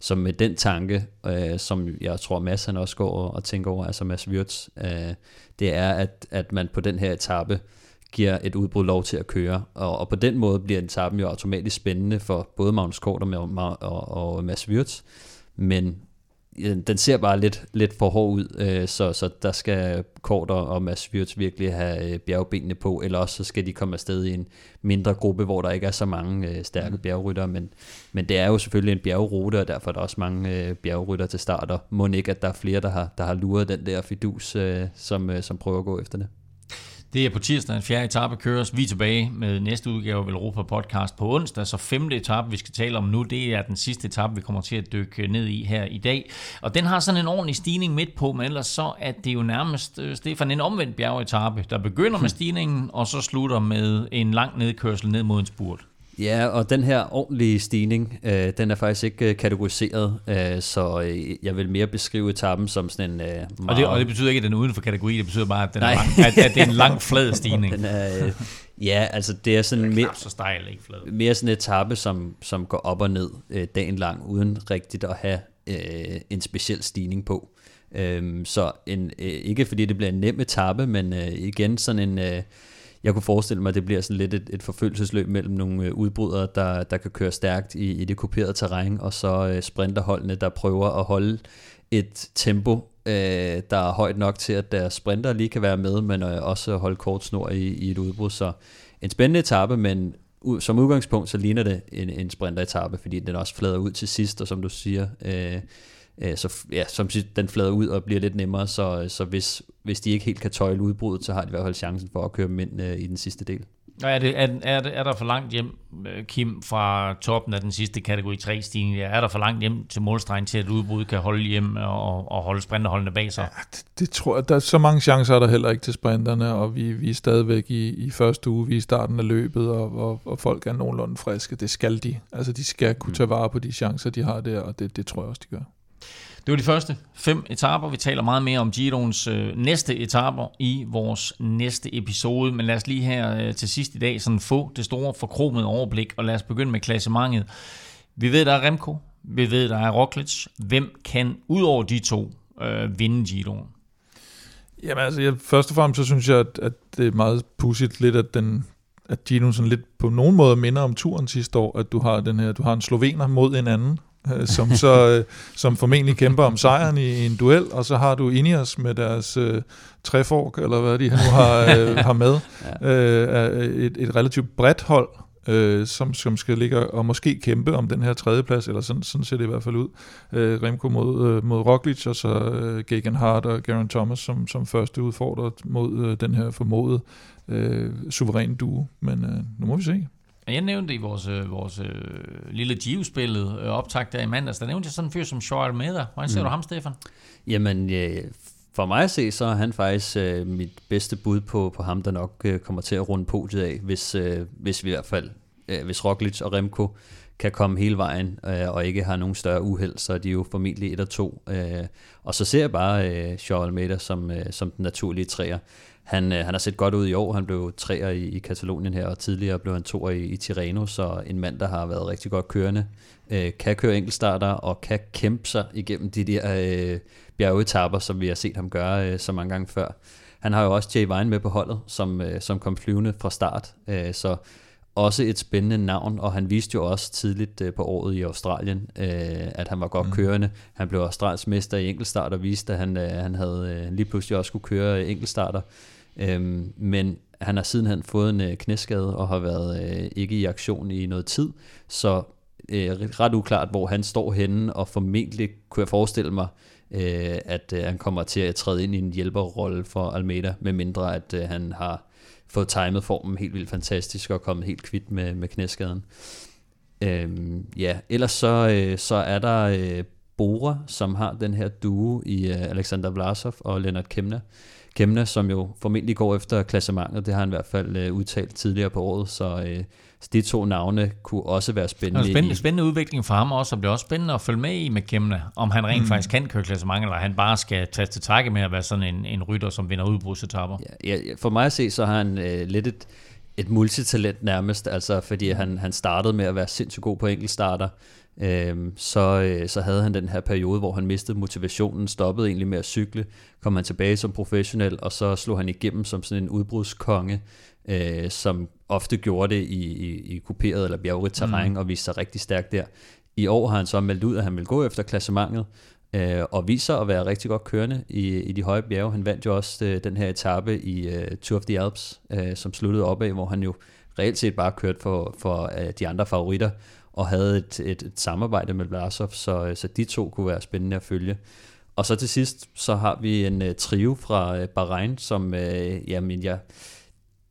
så med den tanke, øh, som jeg tror Mads han også går og tænker over, altså Mads Wirtz, øh, det er, at, at man på den her etape giver et udbrud lov til at køre, og, og på den måde bliver etappen jo automatisk spændende for både Magnus Kort og, og, og Mads Wirtz, men den ser bare lidt, lidt for hård ud, øh, så, så der skal Korter og Mads Wirtz virkelig have øh, bjergbenene på, eller også så skal de komme afsted i en mindre gruppe, hvor der ikke er så mange øh, stærke mm. bjergrytter, men, men det er jo selvfølgelig en bjergrute, og derfor er der også mange bjergrytter til start, og må ikke, at der er flere, der har, der har luret den der fidus, som, som prøver at gå efter det. Det er på tirsdag, en fjerde etape køres. Vi er tilbage med næste udgave af Europa Podcast på onsdag, så femte etape, vi skal tale om nu, det er den sidste etape, vi kommer til at dykke ned i her i dag. Og den har sådan en ordentlig stigning midt på, men ellers så er det jo nærmest, øh, Stefan, en omvendt bjergetape, der begynder med stigningen, og så slutter med en lang nedkørsel ned mod en spurt. Ja, og den her ordentlige stigning, øh, den er faktisk ikke øh, kategoriseret, øh, så øh, jeg vil mere beskrive etappen som sådan en... Øh, meget... og, det, og det betyder ikke, at den er uden for kategori, det betyder bare, at, den er lang, at, at det er en lang flad <laughs> stigning. den er, øh, ja, altså det er sådan... Den er mere, så stejl, ikke flad. Mere sådan en etape, som, som går op og ned øh, dagen lang, uden rigtigt at have øh, en speciel stigning på. Øh, så en, øh, ikke fordi det bliver en nem etape, men øh, igen sådan en... Øh, jeg kunne forestille mig, at det bliver sådan lidt et, et forfølgelsesløb mellem nogle øh, udbrydere, der, der kan køre stærkt i, i det kuperede terræn, og så øh, sprinterholdene, der prøver at holde et tempo, øh, der er højt nok til, at deres sprinter lige kan være med, men øh, også holde kort snor i, i et udbrud. Så en spændende etape, men som udgangspunkt, så ligner det en, en sprinteretappe, fordi den også flader ud til sidst, og som du siger, øh, så ja, som den flader ud og bliver lidt nemmere, så, så hvis, hvis de ikke helt kan tøjle udbruddet, så har de i hvert fald chancen for at køre dem ind øh, i den sidste del. Og er, det, er, er, er der for langt hjem, øh, Kim, fra toppen af den sidste kategori 3-stigning? Er der for langt hjem til målstregen til, at udbruddet kan holde hjem og, og holde sprinterholdene bag sig? Ja, det, det tror jeg. Der er så mange chancer er der heller ikke til sprinterne, og vi, vi er stadigvæk i, i første uge, vi er i starten af løbet, og, og, og folk er nogenlunde friske. Det skal de. Altså, de skal kunne mm. tage vare på de chancer, de har der, og det, det tror jeg også, de gør. Det var de første fem etaper. Vi taler meget mere om Giroens øh, næste etaper i vores næste episode. Men lad os lige her øh, til sidst i dag sådan få det store forkromede overblik, og lad os begynde med klassementet. Vi ved, der er Remco. Vi ved, der er Roglic. Hvem kan ud over de to øh, vinde Giroen? Jamen altså, jeg, først og fremmest så synes jeg, at, at det er meget pudsigt lidt, at den at Gino sådan lidt på nogen måde minder om turen sidste år, at du har den her, du har en slovener mod en anden, øh, som så <laughs> øh, som formentlig kæmper om sejren i, i en duel, og så har du Ineos med deres øh, træfork, eller hvad de nu har, øh, <laughs> har med, øh, et, et relativt bredt hold, øh, som, som skal ligge og måske kæmpe om den her tredjeplads, eller sådan, sådan ser det i hvert fald ud. Øh, Remco mod, øh, mod Roglic, og så øh, Gagan Hart og Garen Thomas som, som første udfordrer mod øh, den her formodede øh, suveræn duo. Men øh, nu må vi se. Jeg nævnte i vores, øh, vores øh, lille Gio-spillet øh, optag der i mandags, der nævnte jeg sådan en fyr som Charles Almeida. Hvordan ser mm. du ham, Stefan? Jamen, øh, for mig at se, så er han faktisk øh, mit bedste bud på, på ham, der nok øh, kommer til at runde podiet af, hvis, øh, hvis vi i hvert fald, øh, hvis Roglic og Remco kan komme hele vejen øh, og ikke har nogen større uheld, så er de jo formentlig et og to. Øh, og så ser jeg bare øh, Charles Almeida som, øh, som den naturlige træer. Han, øh, han har set godt ud i år. Han blev treer i, i Katalonien her, og tidligere blev han toer i, i Tirreno, så en mand, der har været rigtig godt kørende, øh, kan køre enkeltstarter og kan kæmpe sig igennem de der øh, bjergetapper, som vi har set ham gøre øh, så mange gange før. Han har jo også Jay Vine med på holdet, som, øh, som kom flyvende fra start, øh, så også et spændende navn, og han viste jo også tidligt øh, på året i Australien, øh, at han var godt mm. kørende. Han blev Australiens mester i enkeltstart og viste, at han, øh, han havde øh, lige pludselig også kunne køre enkeltstarter. Øhm, men han har sidenhen fået en øh, knæskade og har været øh, ikke i aktion i noget tid, så øh, ret uklart, hvor han står henne, og formentlig kunne jeg forestille mig, øh, at øh, han kommer til at træde ind i en hjælperrolle for Almeida, med mindre at øh, han har fået timet formen helt vildt fantastisk og kommet helt kvidt med, med knæskaden. Øhm, ja, ellers så, øh, så er der øh, Bora, som har den her duo i øh, Alexander Vlasov og Leonard Kemner, Kemna, som jo formentlig går efter klassementet. Det har han i hvert fald øh, udtalt tidligere på året, så, øh, så de to navne kunne også være spændende. spændende, i, spændende udvikling for ham også, og det bliver også spændende at følge med i med Kemna, om han rent mm. faktisk kan køre klassementet, eller han bare skal tage til takke med at være sådan en, en rytter, som vinder udbrudsetapper. Ja, ja, for mig at se, så har han øh, lidt et, et multitalent nærmest, altså fordi han, han startede med at være sindssygt god på enkeltstarter, øh, så, øh, så havde han den her periode, hvor han mistede motivationen, stoppede egentlig med at cykle, kom han tilbage som professionel, og så slog han igennem som sådan en udbrudskonge, øh, som ofte gjorde det i, i, i kuperet eller bjergrigt terræn, mm. og viste sig rigtig stærkt der. I år har han så meldt ud, at han vil gå efter klassementet, øh, og viser at være rigtig godt kørende i, i de høje bjerge. Han vandt jo også øh, den her etape i øh, Tour of the Alps, øh, som sluttede opad, hvor han jo reelt set bare kørte for, for øh, de andre favoritter, og havde et, et, et samarbejde med Vlasov, så, så de to kunne være spændende at følge. Og så til sidst, så har vi en uh, trio fra uh, Bahrain, som, uh, jamen, ja,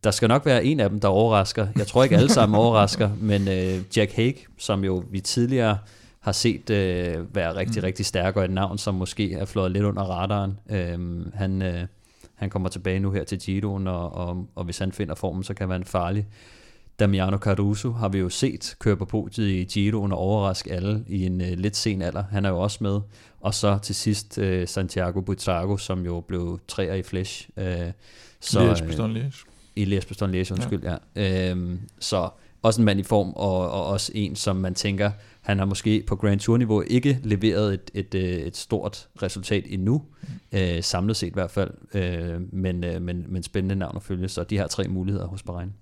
der skal nok være en af dem, der overrasker. Jeg tror ikke alle <laughs> sammen overrasker, men uh, Jack Hague, som jo vi tidligere har set uh, være rigtig, mm. rigtig stærk, og et navn, som måske er flået lidt under radaren. Uh, han, uh, han kommer tilbage nu her til Giroen, og, og, og hvis han finder formen, så kan han være en farlig. Damiano Caruso har vi jo set køre på podiet i Giro og overraske alle i en uh, lidt sen alder. Han er jo også med. Og så til sidst uh, Santiago Buitrago, som jo blev træer i Flash. Uh, så, Liège, Bastogne Liège. I Liège, Bastogne Liège, undskyld, ja. ja. Uh, så også en mand i form, og, og også en, som man tænker, han har måske på Grand Tour-niveau ikke leveret et, et, et, et stort resultat endnu, mm. uh, samlet set i hvert fald, uh, men, uh, men, men spændende navn at følge, så de har tre muligheder hos Bahrain.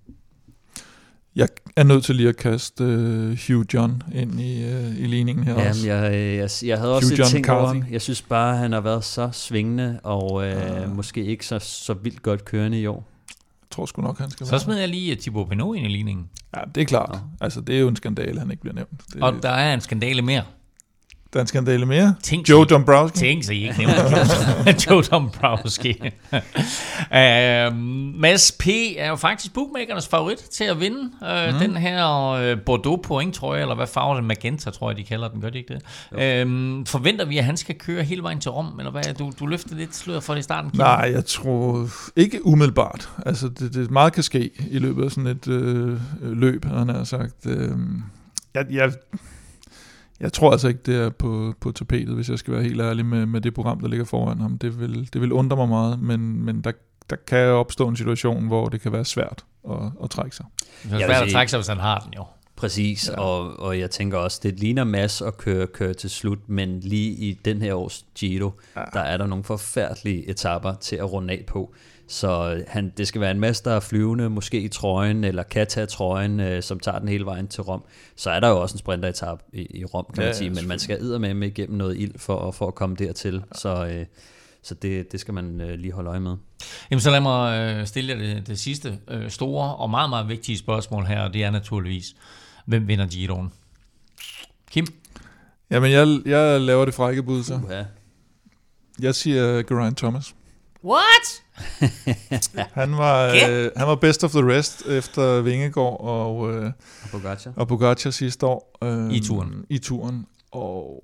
Jeg er nødt til lige at kaste uh, Hugh John ind i, uh, i ligningen her Jamen, også. Jeg, jeg, jeg havde også Hugh et ting over ham. Jeg synes bare, han har været så svingende, og uh, ja. måske ikke så, så vildt godt kørende i år. Jeg tror sgu nok, han skal Så smider jeg lige Thibaut Pinot ind i ligningen. Ja, det er klart. Ja. Altså, det er jo en skandale, han ikke bliver nævnt. Det, og der er en skandale mere. Der er en skandale mere. Tænk Joe Dombrowski. Tænk så I ikke nævner Joe <laughs> Dombrowski. uh, Mads P. er jo faktisk bookmakernes favorit til at vinde uh, mm. den her uh, Bordeaux point, tror jeg, eller hvad farve det Magenta, tror jeg, de kalder den. Gør de ikke det? Uh, forventer vi, at han skal køre hele vejen til Rom, eller hvad? Du, du løfter lidt sløret for det i starten. Nej, jeg tror ikke umiddelbart. Altså, det, det meget kan ske i løbet af sådan et øh, løb, han har sagt. Øh, jeg, jeg Jeg tror altså ikke, det er på, på tapetet, hvis jeg skal være helt ærlig med, med det program, der ligger foran ham. Det vil, det vil undre mig meget, men, men der, der kan opstå en situation, hvor det kan være svært at, at trække sig. Det er svært at trække sig, hvis han har den jo. Præcis, ja. og, og jeg tænker også, det ligner Mads at køre, køre til slut, men lige i den her års Giro, ja. der er der nogle forfærdelige etapper til at runde af på. Så han, det skal være en Mads, der er flyvende, måske i trøjen, eller kan tage trøjen, øh, som tager den hele vejen til Rom. Så er der jo også en sprinteretap i, i Rom, kan Ja, man sige, men man skal med igennem noget ild for, for at komme dertil. Ja. Så, øh, så det, det skal man øh, lige holde øje med. Jamen, så lad mig øh, stille jer det, det sidste øh, store og meget, meget vigtige spørgsmål her, og det er naturligvis, hvem vinder Giroen? Kim? Jamen, jeg, jeg laver det frække bud, så. Ja. Jeg siger Geraint Thomas. What? <laughs> Han var, Ja. øh, han var best of the rest efter Vingegaard og, øh, Og Pogacar. og Pogacar sidste år. Øh, I turen. I turen. Og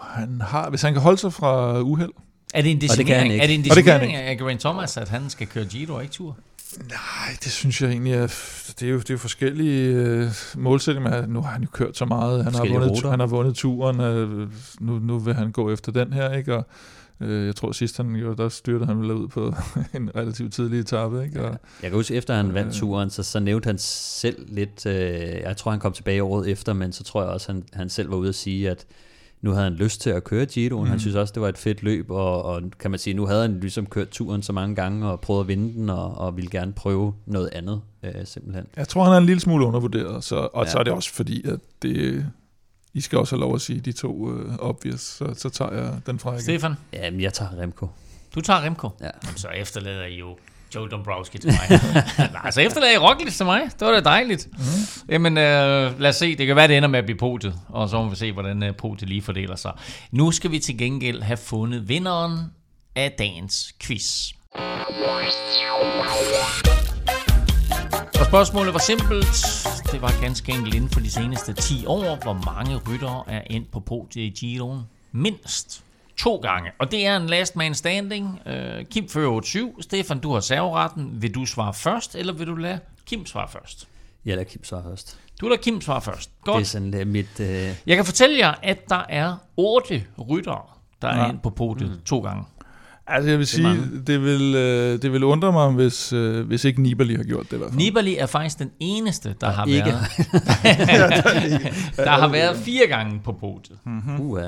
han har, hvis han kan holde sig fra uheld, Er det en Og det kan han decimering, ikke. er det en det decimering af Geraint Thomas, at han skal køre Giro og ikke tur? Nej, det synes jeg egentlig er, det er jo, det er jo forskellige øh, målsætninger. men Nu har han jo kørt så meget. Han har, vundet, ruter. han har vundet turen. Øh, nu, nu vil han gå efter den her, ikke? Og, øh, jeg tror sidst han gjorde, der styrte han ud på <laughs> en relativt tidlig etape, ikke? Og, Jeg kan huske, efter han vandt Øh. turen, så, så nævnte han selv lidt, øh, jeg tror han kom tilbage året efter, men så tror jeg også, han, han selv var ude at sige, at nu havde han lyst til at køre Giroen. Mm. Han synes også, det var et fedt løb, og, og kan man sige, nu havde han ligesom kørt turen så mange gange, og prøvet at vinde den, og, og ville gerne prøve noget andet, øh, simpelthen. Jeg tror, han er en lille smule undervurderet, så, og ja. Ja. så er det også fordi, at det, I skal også have lov at sige de to uh, obvious, så, så tager jeg den fra igen. Stefan, Jamen, jeg tager Remco. du tager Remco. Ja. Jamen, så efterlader I jo Joe Dombrowski til mig. <laughs> Nej, så efterlader I Roglic til mig. Det var da dejligt. Mm. Jamen, øh, lad os se. Det kan være, det ender med at blive podiet, og så må vi se, hvordan øh, podiet lige fordeler sig. Nu skal vi til gengæld have fundet vinderen af dagens quiz. Og spørgsmålet var simpelt. Det var ganske enkelt inden for de seneste 10 år. Hvor mange ryttere er endt på podiet i Giroen? Mindst to gange. Og det er en last man standing. Øh, Kim fører 8-7. Stefan, du har serveretten. Vil du svare først, eller vil du lade Kim svare først? Jeg lader Kim svare først. Du lader Kim svare først. Det er Godt. sådan uh, mit... Uh, Jeg kan fortælle jer, at der er otte ryttere, der er Ja. endt på podiet mm. to gange. Altså jeg vil sige, mange. det vil, øh, det vil undre mig, hvis, øh, hvis ikke Nibali har gjort det i hvert fald. Nibali er faktisk den eneste, der har ikke. været, <laughs> der har været fire gange på podiet. uh, uh.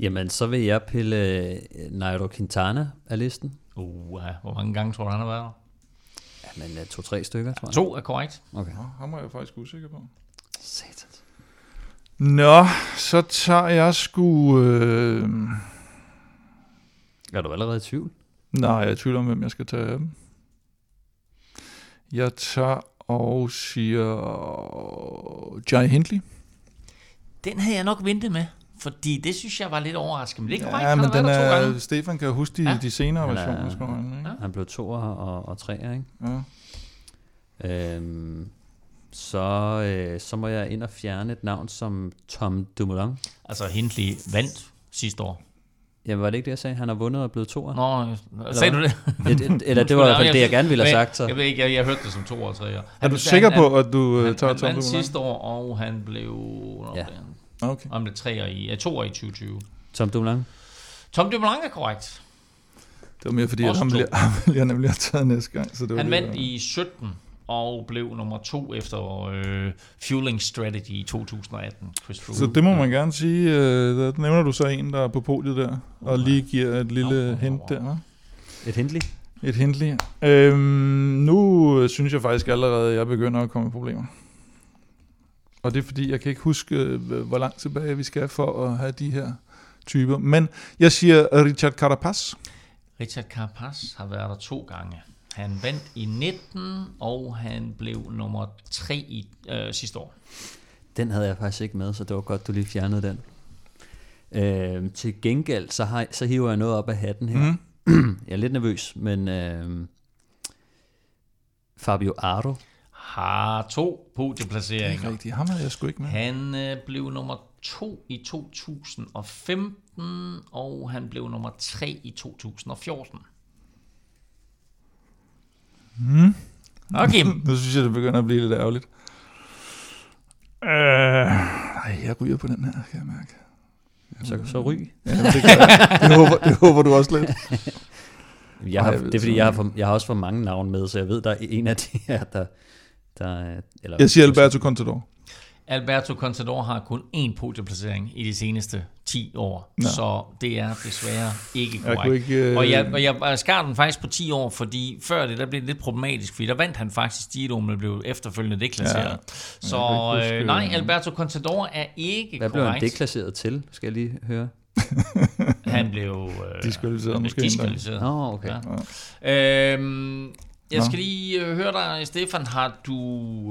Jamen, så vil jeg pille øh, Nairo Quintana af listen. Uh, hvor mange gange tror du, han har været der? Men uh, to-tre stykker, tror jeg. To er korrekt. Okay. Nå, ham er jeg faktisk usikker på. Satans. Nå, så tager jeg sgu... Øh... Er du allerede i tvivl? Nej, jeg er i tvivl om, hvem jeg skal tage af dem. Jeg tager og siger... Jai Hindley. Den havde jeg nok ventet med, fordi det synes jeg var lidt overraskende. Men det er korrekt, Ja, han men den to gange. er, Stefan kan huske de, Ja. de senere Han er- versioner. Skal man, ikke? Han blev toer og, og treer, ikke? Ja. Øhm, så, øh, så må jeg ind og fjerne et navn som Tom Dumoulin. Altså, Hindley vandt sidste år. Jamen, var det ikke det, jeg sagde? Han har vundet og blevet toer? Nå, sagde du det? Et, et, <laughs> eller det var i hvert fald det, jeg gerne ville have sagt. Så. Jeg ved ikke, jeg, jeg hørte det som to og tre år. Er du sikker på, at du øh, han, tager han Tom vandt Dumoulin? sidste år, og han blev... Ja. Ja. Okay. Han blev treer i, ja, toer i 2020. Tom Dumoulin? Tom Dumoulin er korrekt. Det var mere fordi, at ham to. vil <laughs> jeg, ham vil jeg nemlig have taget næste gang. Så det var Han vandt i 17 og blev nummer to efter øh, Fueling Strategy i 2018. Chris Froome. Så det må man gerne sige. Øh, der nævner du så en, der er på podiet der, og lige giver et lille Nå, hint nå, der. nå. hva'? Et Hindley? Et hint lige. Øhm, nu øh, synes jeg faktisk allerede, at jeg begynder at komme i problemer. Og det er fordi, jeg kan ikke huske, øh, hvor langt tilbage vi skal for at have de her typer. Men jeg siger Richard Carapaz. Richard Carapaz har været der to gange. Han vandt i 19, og han blev nummer 3 i øh, sidste år. Den havde jeg faktisk ikke med, så det var godt, du lige fjernede den. Øh, til gengæld, så, har, så hiver jeg noget op af hatten her. Mm. Jeg er lidt nervøs, men øh, Fabio Aro, Har to podieplaceringer. Rigtigt, ham havde jeg sgu ikke med. Han øh, blev nummer 2 i 2015, og han blev nummer 3 i 2014. Mm. Okay, <laughs> Nu synes jeg, det begynder at blive lidt ærgerligt. Øh, ej, jeg ryger på den her, kan jeg mærke. Så, så ryg. Ja, det, jeg. det, håber, det håber du også lidt. <laughs> Jeg har, Ej, jeg det er fordi, jeg har, for, jeg har også for mange navne med, så jeg ved, der er en af de her, der... der er- eller, Jeg siger Alberto Contador. Alberto Contador har kun én podieplacering i de seneste 10 år, Nå. så det er desværre ikke korrekt. ikke, øh, Og jeg, og jeg, jeg skar den faktisk på 10 år, fordi før det, der blev det lidt problematisk, fordi der vandt han faktisk Giro, men blev efterfølgende deklasseret. Ja. Så huske, øh, nej, øh, Alberto Contador er ikke Hvad blev han korrekt. deklasseret til, skal jeg lige høre? <laughs> Han blev øh, Diskvalificeret måske diskvalificeret. Nå, okay. Ja. Øhm, jeg Nå. skal lige øh, høre dig, Stefan. Har du,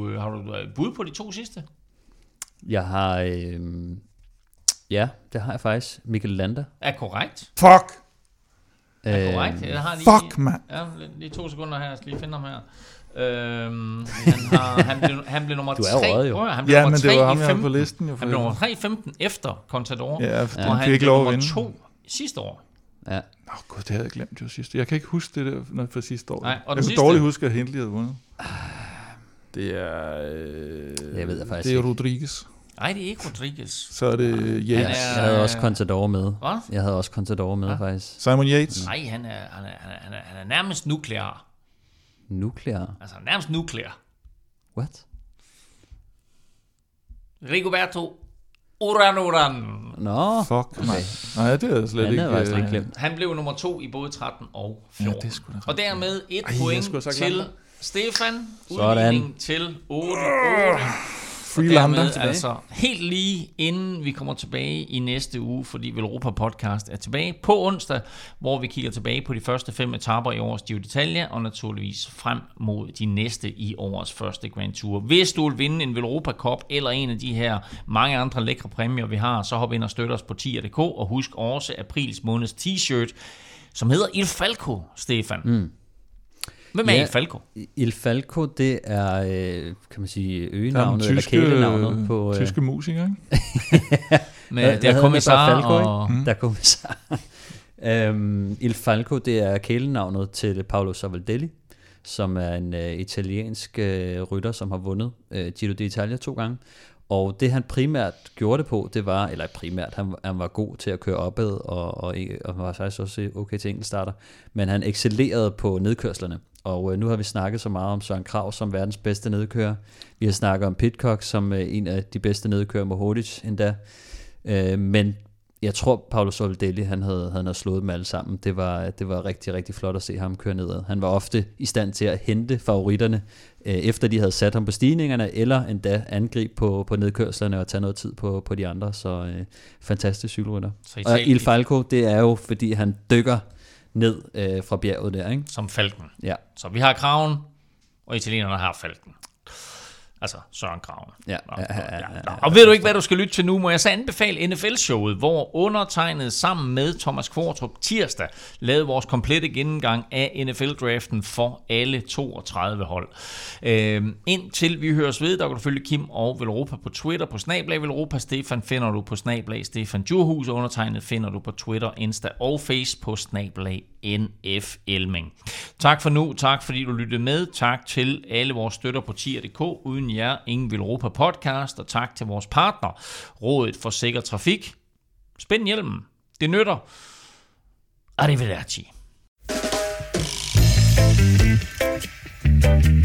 øh, har du bud på de to sidste? Jeg har... Øh, ja, det har jeg faktisk. Mikkel Lander. Er korrekt. Fuck! Øh, Er korrekt. Jeg har lige, Fuck, mand. Ja, lige, to sekunder her. Jeg skal lige finde ham her. Øhm, han, har, han, blev, han blev nummer Du er 3. røget, jo. Prøv at høre, Han blev Ja, nummer men det 3 var ham, jeg havde 15. på listen. Jo, Han blev nummer 3 i 15 efter Contador. Ja, for og han ikke blev nummer vinde. 2 sidste år. Ja. Åh oh, gud, det havde jeg glemt jo sidste. Jeg kan ikke huske det der fra sidste år. Nej, og jeg kan sidste- dårligt huske, at Hindley havde vundet. Det er... Øh, Jeg ved jeg faktisk Det er ikke. Nej, det er ikke Rodriguez. Så er det Yates. Han Jeg havde også Contador med. Hvad? Jeg havde også Contador med, Ja. faktisk. Simon Yates. Nej, han er, han er, han er, han er, han er nærmest nuklear. Nuklear. Altså nærmest nuklear. What? Rigoberto Uran Uran. Nå, Fuck, nej. Nej, det er slet Han ikke... jeg faktisk øh, ikke glemt. Han blev nummer 2 i både 13 og Ja, 14. det er sgu da og dermed et Ej, jeg point til. Stefan. Sådan. Udligning til 8. 8. Free Lander Dermed tilbage. altså helt lige inden vi kommer tilbage i næste uge, fordi Velropa Podcast er tilbage på onsdag, hvor vi kigger tilbage på de første fem etaper i årets Giro d'Italia, og naturligvis frem mod de næste i årets første Grand Tour. Hvis du vil vinde en Velropa Cup eller en af de her mange andre lækre præmier, vi har, så hop ind og støt os på 10.dk, og husk også aprils måneds t-shirt, som hedder Il Falco, Stefan. Mm. Hvem er Ja. Il Falco? Il Falco, det er, øh, kan man sige, Der øgenavnet eller kælenavnet på... øh, tyske musiker, ikke? <laughs> Med, Hvad- der er kommissar? Der er Falco, og... Der er kommissar. <laughs> øhm, Il Falco, det er kælenavnet til Paolo Savaldelli, som er en øh, italiensk øh, rytter, som har vundet øh, Giro d'Italia to gange. Og det han primært gjorde det på, det var, eller primært, han, han var god til at køre opad, og, og, og var faktisk også okay til enkeltstarter, men han excellerede på nedkørslerne. Og øh, nu har vi snakket så meget om Søren Krav som verdens bedste nedkører. Vi har snakket om Pitcock som øh, en af de bedste nedkører med Hodic endda. Øh, men jeg tror, Paolo Soldelli, han havde, han havde slået dem alle sammen. Det var, det var rigtig, rigtig flot at se ham køre nedad. Han var ofte i stand til at hente favoritterne, øh, efter de havde sat ham på stigningerne, eller endda angribe på, på nedkørslerne og tage noget tid på, på de andre. Så øh, fantastisk cykelrytter. Og Il Falco, det er jo, fordi han dykker ned øh, fra bjerget der, ikke? Som falken. Ja, Så vi har kraven, og italienerne har falken. Altså Søren Kraven. Ja, ja, ja, ja, nå. ja, Og ved du ikke, hvad du skal lytte til nu? Må jeg så anbefale NFL-showet, hvor undertegnet sammen med Thomas Kvartrup tirsdag lavede vores komplette gennemgang af NFL-draften for alle 32 hold. Øhm, indtil vi høres ved, der kan du følge Kim og Velropa på Twitter på Snablag Velropa. Stefan finder du på Snablag Stefan Djurhus. Undertegnet finder du på Twitter, Insta og Face på Snablag NF Elming. Tak for nu. Tak fordi du lyttede med. Tak til alle vores støtter på tier.dk. Uden uden jer ingen vil Europa podcast, og tak til vores partner, Rådet for Sikker Trafik. Spænd hjelmen, det nytter. Arrivederci. thank you